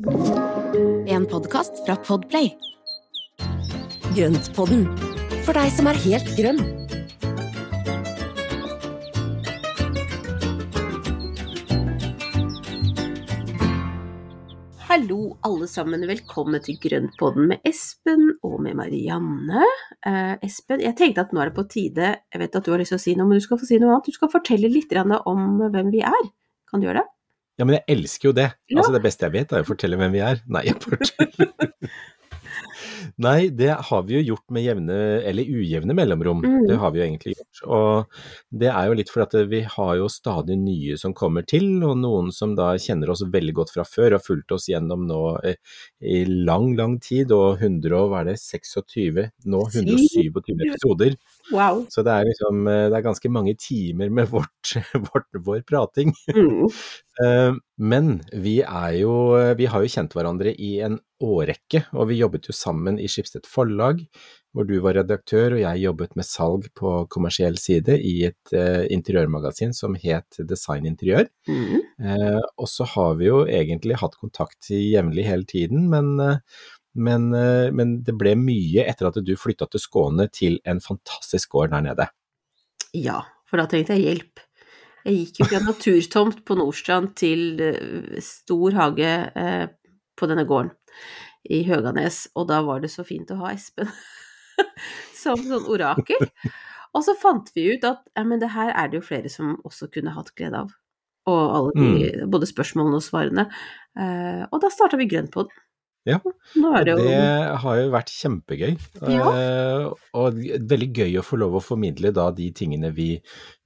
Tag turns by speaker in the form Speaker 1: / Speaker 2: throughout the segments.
Speaker 1: En podkast fra Podplay.
Speaker 2: Grøntpodden, for deg som er helt grønn.
Speaker 3: Hallo alle sammen, velkommen til Grøntpodden med Espen og med Marianne. Eh, Espen, jeg tenkte at nå er det på tide, jeg vet at du har lyst til å si noe, men du skal få si noe annet. Du skal fortelle litt om hvem vi er. Kan du gjøre det?
Speaker 4: Ja, men jeg elsker jo det.
Speaker 3: Ja.
Speaker 4: Altså, det beste jeg vet er å fortelle hvem vi er. Nei, jeg forteller Nei, det har vi jo gjort med jevne, eller ujevne mellomrom.
Speaker 3: Mm.
Speaker 4: Det har vi jo egentlig gjort. Og det er jo litt fordi at vi har jo stadig nye som kommer til, og noen som da kjenner oss veldig godt fra før, og har fulgt oss gjennom nå eh, i lang, lang tid, og 100 og hva er det, 26, nå 127 episoder.
Speaker 3: Wow.
Speaker 4: Så det er liksom, eh, det er ganske mange timer med vårt, vårt, vår prating.
Speaker 3: Mm.
Speaker 4: Eh, Men vi er jo Vi har jo kjent hverandre i en årrekke, og vi jobbet jo sammen i Skipstedt Forlag, hvor du var redaktør og jeg jobbet med salg på kommersiell side i et eh, interiørmagasin som het Design Interiør.
Speaker 3: Mm.
Speaker 4: Eh, og så har vi jo egentlig hatt kontakt jevnlig hele tiden, men, eh, men, eh, men det ble mye etter at du flytta til Skåne til en fantastisk gård der nede.
Speaker 3: Ja, for da trengte jeg hjelp. Jeg gikk jo fra naturtomt på Nordstrand til eh, stor hage eh, på denne gården i Høganes, og da var det så fint å ha Espen som sånn orakel. Og så fant vi ut at ja, men det her er det jo flere som også kunne hatt glede av. Og alle de, både spørsmålene og svarene. Eh, og da starta vi grønt
Speaker 4: på
Speaker 3: Nå er det jo
Speaker 4: Det har jo vært kjempegøy.
Speaker 3: Ja.
Speaker 4: Eh, og veldig gøy å få lov å formidle da de tingene vi,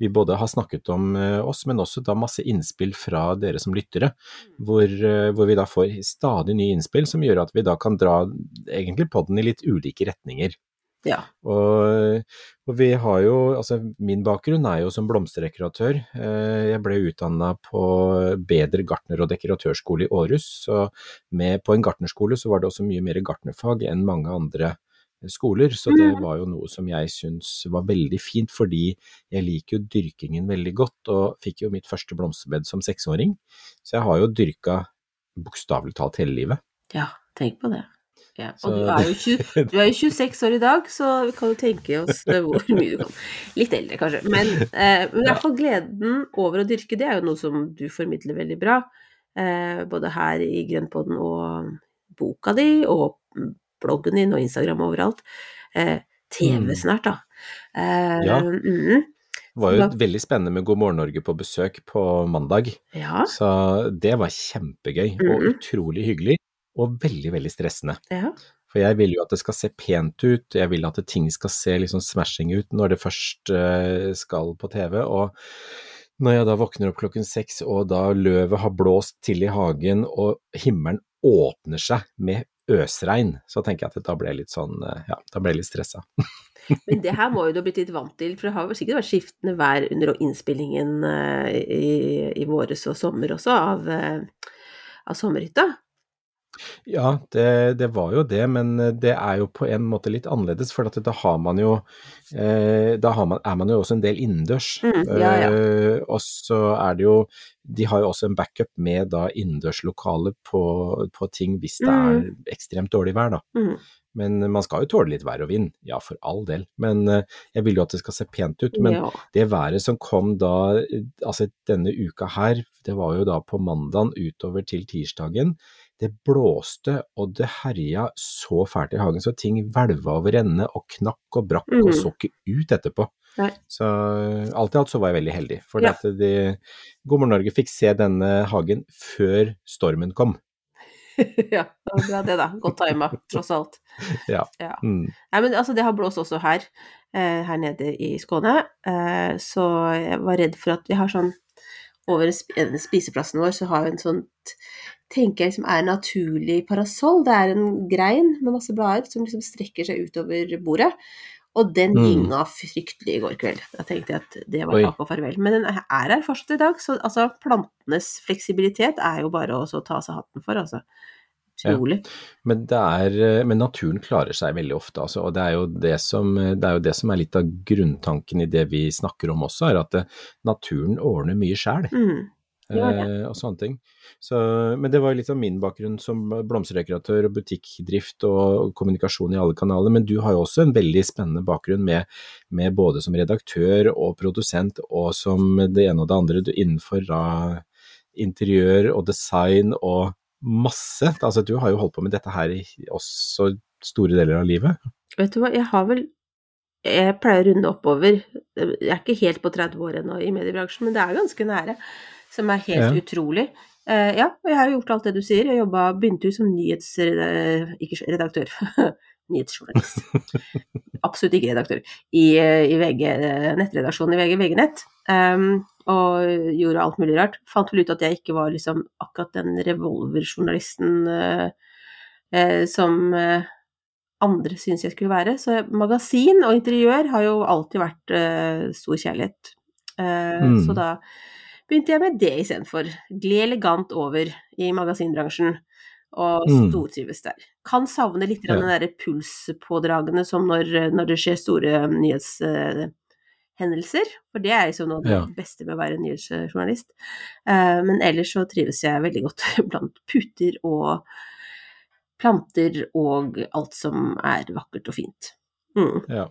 Speaker 4: vi både har snakket om eh, oss, men også da masse innspill fra dere som lyttere. Hvor, eh, hvor vi da får stadig nye innspill som gjør at vi da kan dra egentlig podden i litt ulike retninger.
Speaker 3: Ja.
Speaker 4: Og, og vi har jo, altså min bakgrunn er jo som blomsterdekoratør. Eh, Jeg ble utdanna på Bedre gartner- og dekoratørskole i Århus. Så med, på en gartnerskole så var det også mye mer gartnerfag enn mange andre skoler. Så det var jo noe som jeg syns var veldig fint, fordi jeg liker jo dyrkingen veldig godt. Og fikk jo mitt første blomsterbed som seksåring. Så jeg har jo dyrka bokstavelig talt hele livet.
Speaker 3: ja, tenk på det. Ja. Og du er, jo 20, du er jo 26 år i dag, så vi kan jo tenke oss hvor mye du kan Litt eldre, kanskje. Men, eh, men i hvert fall gleden over å dyrke, det er jo noe som du formidler veldig bra. Eh, både her i Grønnpodden og boka di, og bloggen din og Instagram og overalt. Eh, TV
Speaker 4: Mm.
Speaker 3: snart, da. Eh,
Speaker 4: Ja.
Speaker 3: mm,
Speaker 4: Det var jo veldig spennende med God morgen Norge på besøk på mandag.
Speaker 3: ja.
Speaker 4: Så det var kjempegøy og
Speaker 3: Mhm.
Speaker 4: utrolig hyggelig, og veldig, veldig stressende.
Speaker 3: ja.
Speaker 4: For jeg vil jo at det skal se pent ut, jeg vil at ting skal se liksom smashing ut når det først eh, skal på TV. Og når jeg da våkner opp klokken seks, og da løvet har blåst til i hagen, og himmelen åpner seg med øsregn, så tenker jeg at da ble jeg litt sånn, eh, ja, da ble jeg litt stressa.
Speaker 3: Men det her må jo du ha blitt litt vant til, for det har vel sikkert vært skiftende vær under innspillingen eh, i, i våres og sommer også av, av sommerhytta.
Speaker 4: Ja, det, det var jo det, men det er jo på en måte litt annerledes, for at da har man jo eh, Da har man, er man jo også en del innendørs.
Speaker 3: Mm, ja, ja.
Speaker 4: Eh, og så er det jo De har jo også en backup med da innendørslokale på, på ting hvis det er ekstremt dårlig vær, da.
Speaker 3: Mm.
Speaker 4: Men man skal jo tåle litt vær og vind, ja for all del. Men eh, jeg vil jo at det skal se pent ut. Men
Speaker 3: ja.
Speaker 4: det været som kom da, altså denne uka her, det var jo da på mandagen utover til tirsdagen. Det blåste og det herja så fælt i hagen, så ting hvelva over ende og knakk og brakk
Speaker 3: mm.
Speaker 4: og så ikke ut etterpå.
Speaker 3: Nei.
Speaker 4: Så alt i alt så var jeg veldig heldig, for
Speaker 3: Ja.
Speaker 4: at de, God morgen Norge fikk se denne hagen før stormen kom.
Speaker 3: ja, det var bra det, da. Godt tima, tross alt.
Speaker 4: Ja. Mm.
Speaker 3: Nei, men altså, det har blåst også her, eh, her nede i Skåne, eh, så jeg var redd for at vi har sånn Over sp- spiseplassen vår så har vi en sånn tenker jeg som er naturlig parasoll. Det er en grein med masse blader som liksom strekker seg utover bordet. Og den
Speaker 4: Mm.
Speaker 3: fryktelig i går kveld. Da tenkte jeg at det var takk og farvel. Men den er her fortsatt i dag, så altså, plantenes fleksibilitet er jo bare å ta seg hatten for, altså. Utrolig.
Speaker 4: Men, det er, eh, men naturen klarer seg veldig ofte, altså, og det er, jo det, som, det er jo det som er litt av grunntanken i det vi snakker om også, er at eh, naturen ordner mye sjæl.
Speaker 3: Mm. Ja, ja.
Speaker 4: eh, og sånne ting. Så, men det var litt av min bakgrunn som blomsterdekoratør og butikkdrift og kommunikasjon i alle kanaler. Men du har jo også en veldig spennende bakgrunn med, med både som redaktør og produsent og som det ene og det andre du innenfor da, interiør og design og masse. Altså du har jo holdt på med dette her i også store deler av livet.
Speaker 3: Vet du hva, jeg har vel Jeg pleier å runde oppover. Jeg er ikke helt på 30 år ennå i mediebransjen, men det er ganske nære. Som er helt
Speaker 4: Ja.
Speaker 3: utrolig. Uh, ja, og jeg har jo gjort alt det du sier. Jeg jobba, begynte jo som nyhetsredaktør Ikke redaktør. Nyhetsjournalist. Absolutt ikke redaktør. I, eh, i VG, eh, nettredaksjonen i VG, VG-nett. Um, og gjorde alt mulig rart. Fant vel ut at jeg ikke var liksom akkurat den revolverjournalisten uh, uh, som andre syns jeg skulle være. Så magasin og interiør har jo alltid vært stor kjærlighet.
Speaker 4: Mm.
Speaker 3: Så da begynte jeg med det istedenfor. Gled elegant over i magasinbransjen. Og
Speaker 4: Mm.
Speaker 3: stortrives der. Kan savne litt
Speaker 4: Ja.
Speaker 3: den derre pulspådragene som når, når det skjer store nyhetshendelser. For det er liksom noe av det
Speaker 4: Ja.
Speaker 3: beste med å være nyhetsjournalist. Uh, men ellers så trives jeg veldig godt blant puter og planter og alt som er vakkert og fint. Mm.
Speaker 4: Ja,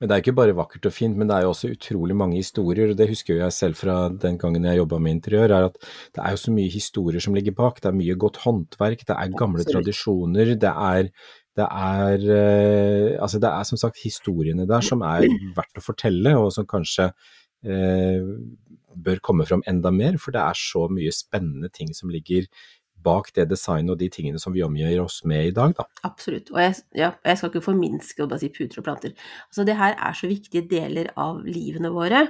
Speaker 4: men det er ikke bare vakkert og fint, men det er jo også utrolig mange historier, og det husker jo jeg selv fra den gangen jeg jobba med interiør, er at det er jo så mye historier som ligger bak. Det er mye godt håndverk, det er gamle
Speaker 3: Absolutt.
Speaker 4: tradisjoner, det er, det er eh, Altså det er som sagt historiene der som er verdt å fortelle, og som kanskje eh, bør komme fram enda mer, for det er så mye spennende ting som ligger bak det designet og de tingene som vi omgjør oss med i dag, da.
Speaker 3: Absolutt. Og jeg, ja, jeg skal ikke forminske å bare si puter og planter. Altså, det her er så viktige deler av livene våre.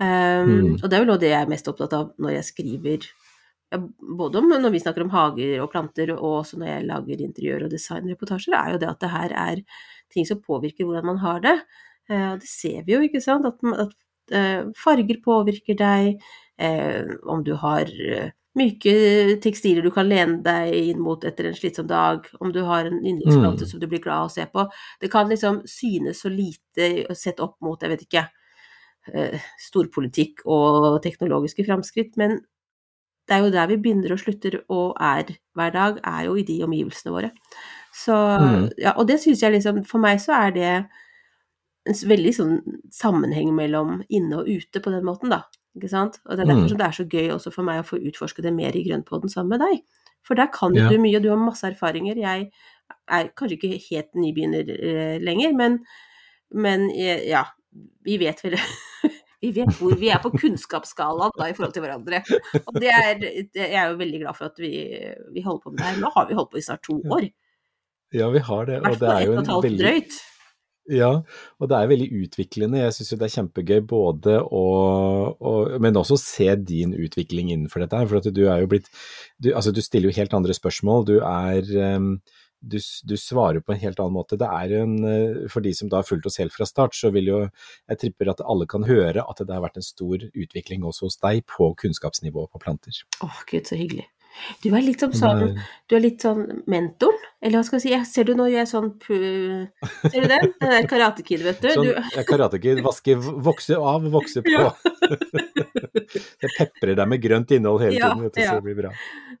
Speaker 3: Um,
Speaker 4: Mm.
Speaker 3: Og det er jo også det jeg er mest opptatt av når jeg skriver ja, både om når vi snakker om hager og planter, og også når jeg lager interiør- og designreportasjer, er jo det at det her er ting som påvirker hvordan man har det. Og det ser vi jo, ikke sant. At, at uh, farger påvirker deg. uh, om du har myke tekstiler du kan lene deg inn mot etter en slitsom dag. Om du har en yndlingsplante
Speaker 4: Mm.
Speaker 3: som du blir glad av å se på. Det kan liksom synes så lite sett opp mot, jeg vet ikke, eh, storpolitikk og teknologiske framskritt, men det er jo der vi begynner og slutter og er hver dag, er jo i de omgivelsene våre. Så,
Speaker 4: Mm.
Speaker 3: ja, og det syns jeg liksom, for meg så er det en veldig sånn sammenheng mellom inne og ute på den måten, da. Ikke sant? Og det er derfor
Speaker 4: Mm.
Speaker 3: det er så gøy også for meg å få utforske det mer i Grønnpodden sammen med deg. For der kan
Speaker 4: Ja.
Speaker 3: du mye, og du har masse erfaringer. Jeg er kanskje ikke helt nybegynner eh, lenger, men, men eh, ja, vi vet vel Vi vet hvor vi er på kunnskapsskalaen da i forhold til hverandre. Og det er, det, jeg er jo veldig glad for at vi, vi holder på med det her. Nå har vi holdt på i snart to år.
Speaker 4: Ja, vi har det, og det er jo en veldig
Speaker 3: drøyt.
Speaker 4: Ja, og det er veldig utviklende. Jeg syns jo det er kjempegøy både å, å Men også se din utvikling innenfor dette her. For du er jo blitt du, Altså, du stiller jo helt andre spørsmål. Du er em, du, du svarer på en helt annen måte. Det er en eh, For de som da har fulgt oss helt fra start, så vil jo Jeg tripper at alle kan høre at det har vært en stor utvikling også hos deg på kunnskapsnivået på planter.
Speaker 3: Åh, gud, så hyggelig. Du er litt som sånn,
Speaker 4: er-
Speaker 3: du er litt sånn mentoren, eller hva skal jeg si, jeg, ser du nå gjør jeg sånn, pu- ser du den? Den der Karate Kid, vet du.
Speaker 4: Sånn,
Speaker 3: du
Speaker 4: ja, Karate Kid, vaske, vokse av, vokse på.
Speaker 3: Ja.
Speaker 4: Jeg peprer deg med grønt innhold hele
Speaker 3: Ja,
Speaker 4: tiden, vet du,
Speaker 3: ja.
Speaker 4: så det blir bra.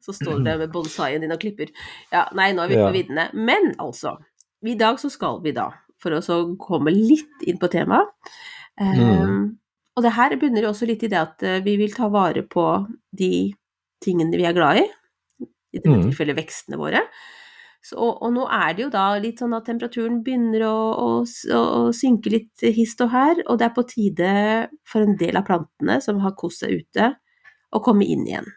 Speaker 3: så står du der med bonsaien din og klipper. Ja, nei, nå er vi på viddene. Men altså, i dag så skal vi da, for å så komme litt inn på temaet,
Speaker 4: Mm.
Speaker 3: ehm, og det her bunner jo også litt i det at eh, vi vil ta vare på de tingene vi er glad i, i dette
Speaker 4: Mm.
Speaker 3: tilfellet vekstene våre. Så, og, og nå er det jo da litt sånn at temperaturen begynner å, å, å, synke litt hist og her, og det er på tide for en del av plantene som har kost seg ute, å komme inn igjen.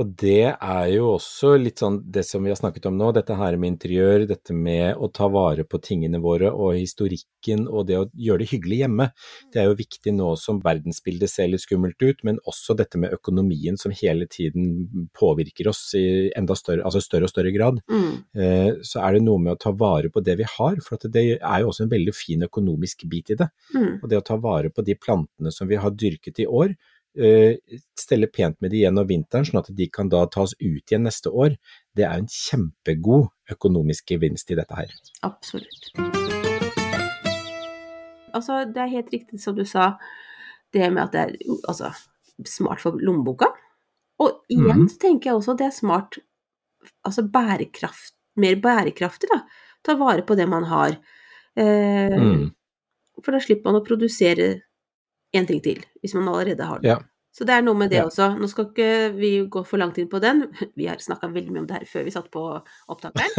Speaker 4: Og det er jo også litt sånn det som vi har snakket om nå, dette her med interiør, dette med å ta vare på tingene våre og historikken og det å gjøre det hyggelig hjemme. Det er jo viktig nå som verdensbildet ser litt skummelt ut, men også dette med økonomien som hele tiden påvirker oss i enda større, altså større og større grad.
Speaker 3: Mm.
Speaker 4: Eh, Så er det noe med å ta vare på det vi har, for det er jo også en veldig fin økonomisk bit i det.
Speaker 3: Mm.
Speaker 4: Og det å ta vare på de plantene som vi har dyrket i år, stelle pent med de gjennom vinteren, sånn at de kan da tas ut igjen neste år, det er en kjempegod økonomisk gevinst i dette her.
Speaker 3: Absolutt. Altså, det er helt riktig som du sa, det med at det er Altså, smart for lommeboka. Og igjen mm. tenker jeg også det er smart, altså bærekraft, mer bærekraftig, da. Ta vare på det man har. Eh,
Speaker 4: Mm.
Speaker 3: For da slipper man å produsere en ting til, hvis man allerede har det.
Speaker 4: Ja.
Speaker 3: Så det er noe med det
Speaker 4: Ja.
Speaker 3: også. Nå skal ikke vi gå for langt inn på den. Vi har snakka veldig mye om det her før vi satt på opptakeren.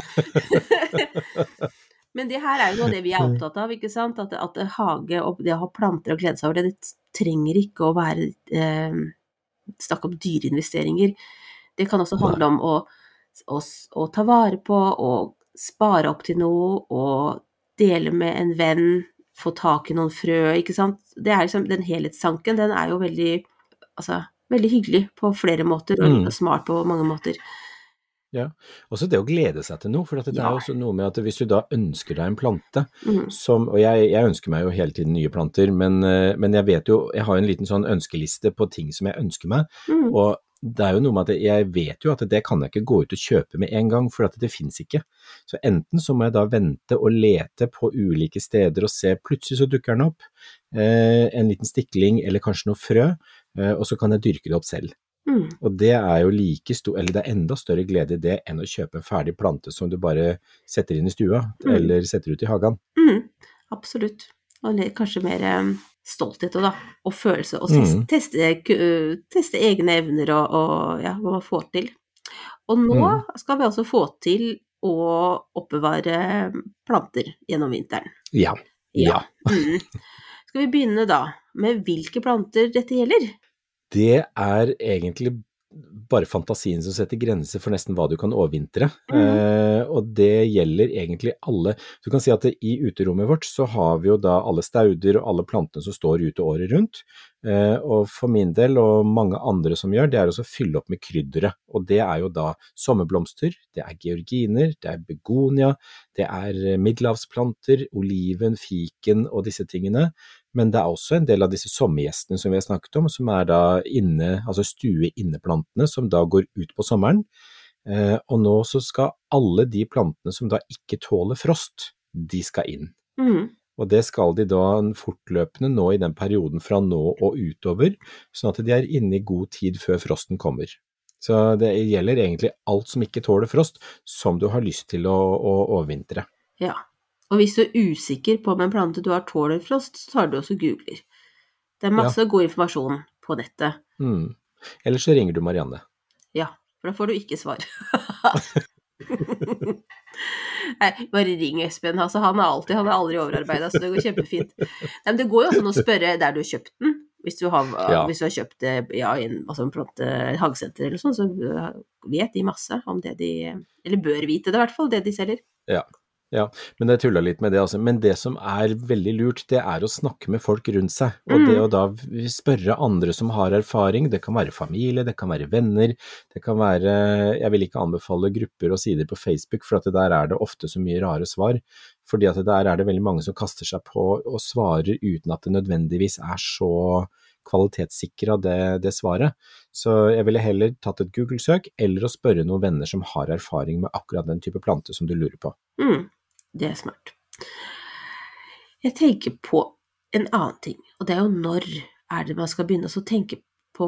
Speaker 3: Men det her er jo noe det vi er opptatt av, ikke sant. At, at hage og det å ha planter og glede seg over det, det trenger ikke å være eh, Snakk om dyreinvesteringer. Det kan også handle om å, å, å ta vare på og spare opp til noe og dele med en venn, få tak i noen frø, ikke sant. Det er liksom, den helhetstanken, den er jo veldig, altså, veldig hyggelig på flere måter, og
Speaker 4: Mm.
Speaker 3: smart på mange måter.
Speaker 4: Ja, Også det å glede seg til noe, for at det
Speaker 3: Ja.
Speaker 4: er jo også noe med at hvis du da ønsker deg en plante,
Speaker 3: Mm.
Speaker 4: som, og jeg, jeg ønsker meg jo hele tiden nye planter, men, eh, men jeg vet jo, jeg har jo en liten sånn ønskeliste på ting som jeg ønsker meg,
Speaker 3: Mm.
Speaker 4: og det er jo noe med at jeg vet jo at det kan jeg ikke gå ut og kjøpe med en gang, for at det finnes ikke. Så enten så må jeg da vente og lete på ulike steder og se, plutselig så dukker den opp, eh, en liten stikling eller kanskje noe frø, eh, og så kan jeg dyrke det opp selv.
Speaker 3: Mm.
Speaker 4: Og det er jo like stor, eller det er enda større glede i det enn å kjøpe en ferdig plante som du bare setter inn i stua,
Speaker 3: Mm.
Speaker 4: eller setter ut i hagen.
Speaker 3: Mm, absolutt. Og kanskje mer eh, stolthet og, da, og følelse, og
Speaker 4: Mm.
Speaker 3: teste, teste egne evner og, og ja, hva man får til. Og nå
Speaker 4: Mm.
Speaker 3: skal vi altså få til å oppbevare planter gjennom vinteren.
Speaker 4: Ja. Ja.
Speaker 3: Mm. Skal vi begynne da med hvilke planter dette gjelder?
Speaker 4: Det er egentlig bare fantasien som setter grenser for nesten hva du kan overvintre.
Speaker 3: Mm.
Speaker 4: Eh, og det gjelder egentlig alle. Du kan si at i uterommet vårt så har vi jo da alle stauder og alle plantene som står ute året rundt. Eh, og for min del, og mange andre som gjør, det er også å fylle opp med krydderet. Og det er jo da sommerblomster, det er georginer, det er begonia, det er middelhavsplanter, oliven, fiken og disse tingene. Men det er også en del av disse sommergjestene som vi har snakket om, som er da inne, altså stue-inneplantene, som da går ut på sommeren. Eh, og nå så skal alle de plantene som da ikke tåler frost, de skal inn.
Speaker 3: Mm.
Speaker 4: Og det skal de da fortløpende nå i den perioden fra nå og utover, sånn at de er inne i god tid før frosten kommer. Så det gjelder egentlig alt som ikke tåler frost, som du har lyst til å, å overvintre.
Speaker 3: Ja. Og hvis du er usikker på om en plante du har tåler frost, så tar du også googler. Det er masse god informasjon på nettet.
Speaker 4: Mm. Eller så ringer du Marianne.
Speaker 3: Ja, for da får du ikke svar. Nei, bare ring Espen. Altså, han, er alltid, han er aldri overarbeida, så det går kjempefint. Nei, men det går jo også an å spørre der du har kjøpt den. Hvis du har,
Speaker 4: Ja.
Speaker 3: hvis du har kjøpt det ja, i en altså en plante hagesenter eller sånn, så vet de masse om det de Eller bør vite det, i hvert fall, det de selger.
Speaker 4: Ja, men jeg tulla litt med det, altså. Men det som er veldig lurt, det er å snakke med folk rundt seg. Og
Speaker 3: Mm.
Speaker 4: det å da spørre andre som har erfaring, det kan være familie, det kan være venner, det kan være Jeg vil ikke anbefale grupper og sider på Facebook, for at der er det ofte så mye rare svar. Fordi at der er det veldig mange som kaster seg på og svarer uten at det nødvendigvis er så kvalitetssikra det, det svaret. Så jeg ville heller tatt et Google-søk, eller å spørre noen venner som har erfaring med akkurat den type plante som du lurer på.
Speaker 3: Mm, det er smart. Jeg tenker på en annen ting, og det er jo når er det man skal begynne å tenke på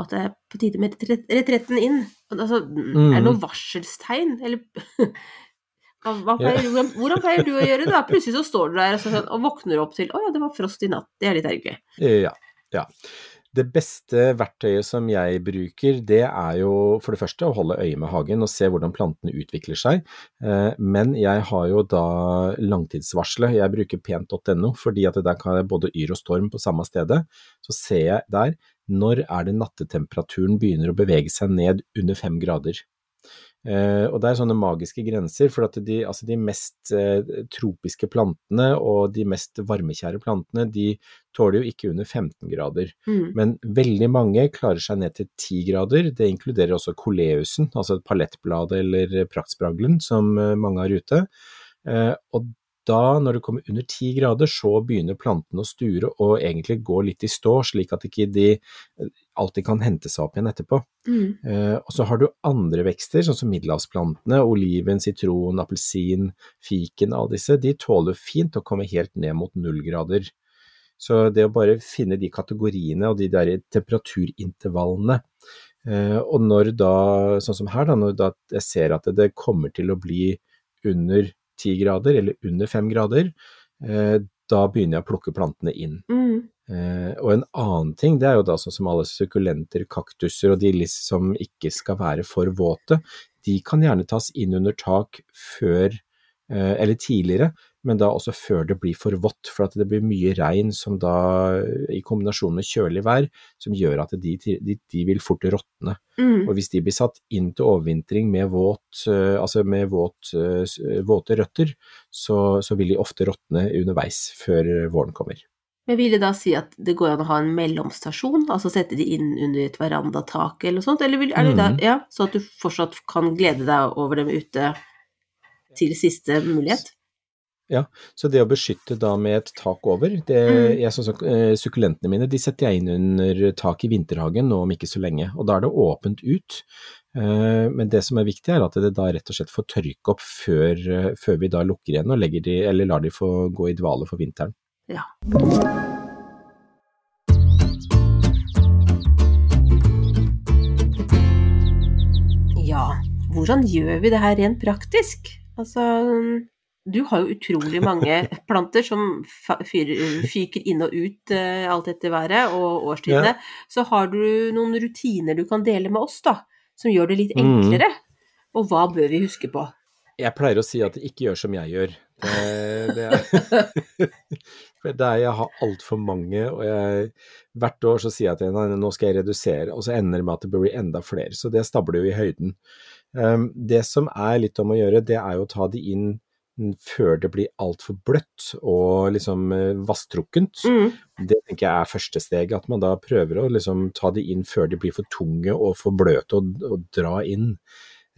Speaker 3: at det er på tide med retretten inn. Altså, Er det noen varselstegn, eller pleier, hvordan pleier du å gjøre det? da? Plutselig så står du der og, så, sånn, og våkner opp til 'Å ja, det var frost i natt'. Det er litt ergerlig.
Speaker 4: Ja, ja. Det beste verktøyet som jeg bruker, det er jo for det første å holde øye med hagen og se hvordan plantene utvikler seg. Eh, Men jeg har jo da langtidsvarselet. Jeg bruker pent.no, fordi at der kan jeg både yr og storm på samme stedet. Så ser jeg der når er det nattetemperaturen begynner å bevege seg ned under fem grader. Eh, og det er sånne magiske grenser, for at de, altså de mest uh, tropiske plantene og de mest varmekjære plantene, de tåler jo ikke under 15 grader.
Speaker 3: Mm.
Speaker 4: Men veldig mange klarer seg ned til 10 grader. Det inkluderer også koleusen, altså palettbladet eller praktspraglen, som uh, mange har ute. Og da, når det kommer under 10 grader, så begynner plantene å sture og egentlig gå litt i stå, slik at ikke de eh, alltid kan hente seg opp igjen etterpå.
Speaker 3: Mm.
Speaker 4: Eh, og så har du andre vekster, sånn som middelhavsplantene, oliven, sitron, appelsin, fiken, alle disse, de tåler fint å komme helt ned mot null grader. Så det å bare finne de kategoriene og de der temperaturintervallene eh, Og når da, sånn som her, da, når da jeg ser at det kommer til å bli under ti grader eller under fem grader, eh, da begynner jeg å plukke plantene inn.
Speaker 3: Mm.
Speaker 4: Eh, og en annen ting, det er jo da sånn som alle sukkulenter, kaktuser og de som ikke skal være for våte, de kan gjerne tas inn under tak før eh, eller tidligere, men da også før det blir for vått, for at det blir mye regn som da, i kombinasjon med kjølig vær, som gjør at de, de, de vil fort råtne.
Speaker 3: Mm.
Speaker 4: Og hvis de blir satt inn til overvintring med, våt, eh, altså med våt, eh, våte røtter, så, så vil de ofte råtne underveis før våren kommer.
Speaker 3: Men vil det da si at det går an å ha en mellomstasjon, altså sette de inn under et verandatak eller noe sånt, eller vil, er det da,
Speaker 4: Mhm.
Speaker 3: ja, så at du fortsatt kan glede deg over dem ute til siste mulighet?
Speaker 4: Så det å beskytte da med et tak over, det,
Speaker 3: Mm.
Speaker 4: jeg så, så, eh, Sukkulentene mine de setter jeg inn under tak i vinterhagen nå om ikke så lenge, og da er det åpent ut. Eh, Men det som er viktig er at det da rett og slett får tørke opp før, eh, før vi da lukker igjen og de, eller lar de få gå i dvale for vinteren.
Speaker 3: Ja. Ja, hvordan gjør vi det her rent praktisk? Altså, du har jo utrolig mange planter som fyker inn og ut eh, alt etter været og årstidene. Så har du noen rutiner du kan dele med oss, da, som gjør det litt
Speaker 4: enklere.
Speaker 3: enklere? Og hva bør vi huske på?
Speaker 4: Jeg pleier å si at ikke gjør som jeg gjør. Det, det er, det er, jeg har altfor mange, og jeg, hvert år så sier jeg at nei, nå skal jeg redusere, og så ender det med at det blir enda flere. Så det stabler jo i høyden. Um, det som er litt om å gjøre, det er jo å ta de inn før det blir altfor bløtt og liksom eh, vasstrukkent.
Speaker 3: Mm.
Speaker 4: Det tenker jeg er første steg, at man da prøver å liksom ta de inn før de blir for tunge og for bløte og, og dra inn.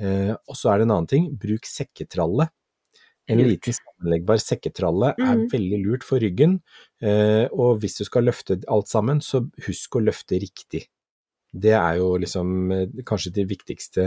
Speaker 4: Eh, og så er det en annen ting, bruk sekketralle. En liten sammenleggbar sekketralle er
Speaker 3: Mhm.
Speaker 4: veldig lurt for ryggen, eh, og hvis du skal løfte alt sammen, så husk å løfte riktig. Det er jo liksom eh, kanskje de viktigste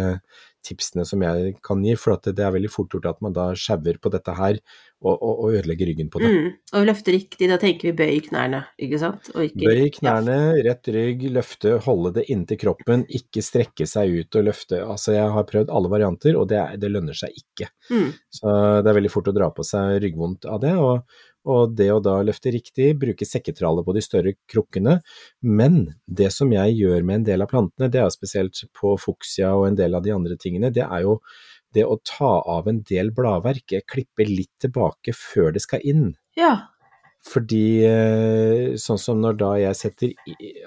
Speaker 4: tipsene som jeg kan gi, for det er veldig fort gjort at man da sjauer på dette her og, og, og ødelegger ryggen på det.
Speaker 3: Mm. Og løfte riktig, da tenker vi bøy knærne, ikke sant? Ikke,
Speaker 4: Bøy knærne, rett rygg, løfte, holde det inntil kroppen, ikke strekke seg ut og løfte. Altså, jeg har prøvd alle varianter, og det, det lønner seg ikke.
Speaker 3: Mm.
Speaker 4: Så det er veldig fort å dra på seg ryggvondt av det, og, og det å da løfte riktig, bruke sekketralle på de større krukkene. Men det som jeg gjør med en del av plantene, det er spesielt på fuksia og en del av de andre tingene, det er jo det å ta av en del bladverk, klippe litt tilbake før det skal inn.
Speaker 3: ja.
Speaker 4: Fordi eh, sånn som når da jeg setter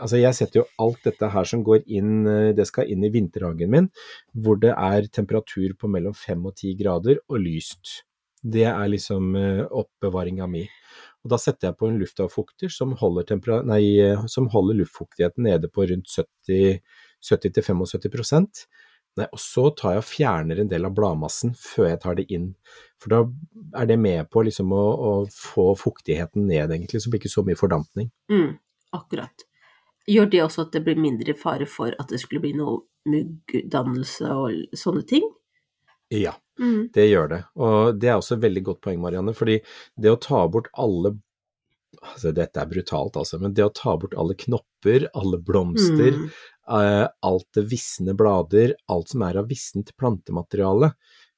Speaker 4: Altså jeg setter jo alt dette her som går inn, eh, det skal inn i vinterhagen min, hvor det er temperatur på mellom 5 og 10 grader og lyst. Det er liksom eh, oppbevaringa mi. Og da setter jeg på en luftavfukter som holder, nei, eh, som holder luftfuktigheten nede på rundt 70 70-75% Nei, og så tar jeg og fjerner en del av bladmassen før jeg tar det inn. For da er det med på liksom å, å få fuktigheten ned, egentlig, så det blir ikke så mye fordampning.
Speaker 3: Mm, akkurat. Gjør det også at det blir mindre fare for at det skulle bli noe muggdannelse og sånne ting?
Speaker 4: Ja,
Speaker 3: Mm.
Speaker 4: det gjør det. Og det er også et veldig godt poeng, Marianne. fordi det å ta bort alle altså Dette er brutalt, altså, men det å ta bort alle knopper, alle blomster,
Speaker 3: Mm.
Speaker 4: uh, alt det visne blader, alt som er av vissent plantemateriale.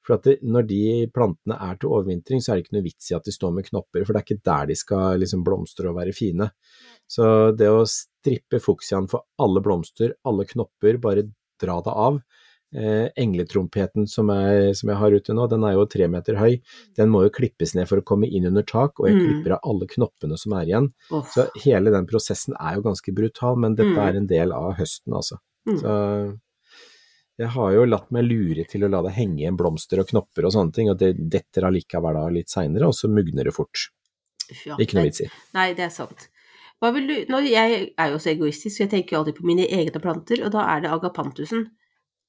Speaker 4: For at det, når de plantene er til overvintring, så er det ikke noe vits i at de står med knopper, for det er ikke der de skal liksom blomstre og være fine. Så det å strippe fuksiaen for alle blomster, alle knopper, bare dra det av. Eh, engletrompeten som, er, som jeg har ute nå, den er jo tre meter høy. Den må jo klippes ned for å komme inn under tak, og jeg
Speaker 3: Mm.
Speaker 4: klipper av alle knoppene som er igjen.
Speaker 3: Oh.
Speaker 4: Så hele den prosessen er jo ganske brutal, men dette
Speaker 3: Mm.
Speaker 4: er en del av høsten, altså.
Speaker 3: Mm.
Speaker 4: Så jeg har jo latt meg lure til å la det henge igjen blomster og knopper og sånne ting, og det detter allikevel av litt seinere, og så mugner det fort.
Speaker 3: Ja.
Speaker 4: Ikke noe vits i.
Speaker 3: Nei, det er sant. Du, jeg er jo så egoistisk, så jeg tenker jo alltid på mine egne planter, og da er det agapantusen.